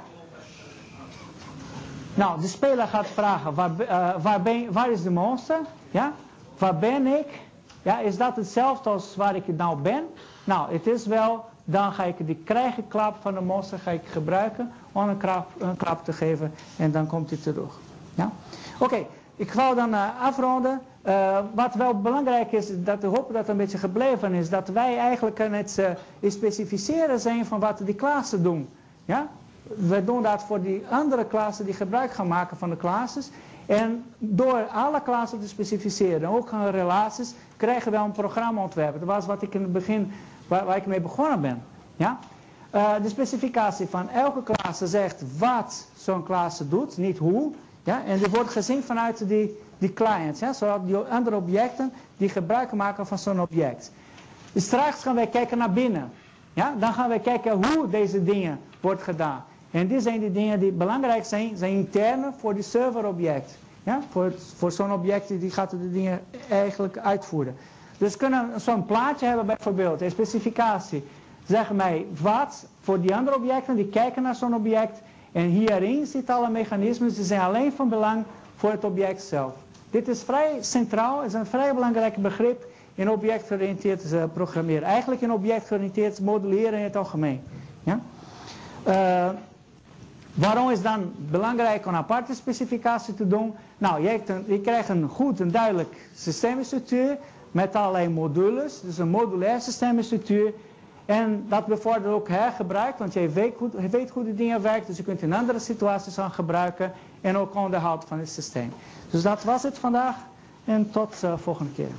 Nou, de speler gaat vragen, waar, uh, waar, ben, waar is de monster? Ja? Waar ben ik? Ja, is dat hetzelfde als waar ik nou ben? Nou, het is wel, dan ga ik die krijgenklap van de monster ga ik gebruiken om een klap, een klap te geven en dan komt hij terug. Ja? Oké, ik ga dan uh, afronden. Uh, wat wel belangrijk is, dat ik hoop dat het een beetje gebleven is, dat wij eigenlijk aan het uh, specificeren zijn van wat die klassen doen. Ja? We doen dat voor die andere klassen die gebruik gaan maken van de classes. En door alle klassen te specificeren, ook hun relaties, krijgen we een programma ontwerpen. Dat was wat ik in het begin, waar, waar ik mee begonnen ben. Ja? Uh, de specificatie van elke klasse zegt wat zo'n klasse doet, niet hoe. Ja? En die wordt gezien vanuit die, die clients, ja? zoals die andere objecten die gebruik maken van zo'n object. Dus straks gaan wij kijken naar binnen. Ja? Dan gaan wij kijken hoe deze dingen wordt gedaan. En dit zijn de dingen die belangrijk zijn, zijn interne voor die serverobject. Ja? Voor, voor zo'n object die gaat de dingen eigenlijk uitvoeren. Dus kunnen zo'n plaatje hebben bijvoorbeeld, een specificatie. Zeg mij wat voor die andere objecten, die kijken naar zo'n object. En hierin zitten alle mechanismen, die zijn alleen van belang voor het object zelf. Dit is vrij centraal, is een vrij belangrijk begrip in objectgeoriënteerd eh, programmeren. Eigenlijk in objectgeoriënteerd modelleren in het algemeen. Ja? Eh, waarom is dan belangrijk om een aparte specificatie te doen? Nou, je, krijgt een goed en duidelijk systeemstructuur met allerlei modules. Dus een modulair systeemstructuur. En dat bevordert ook hergebruik, want jij weet, goed, je weet hoe de dingen werken, dus je kunt in andere situaties gaan gebruiken en ook onderhoud van het systeem. Dus dat was het vandaag en tot de volgende keer.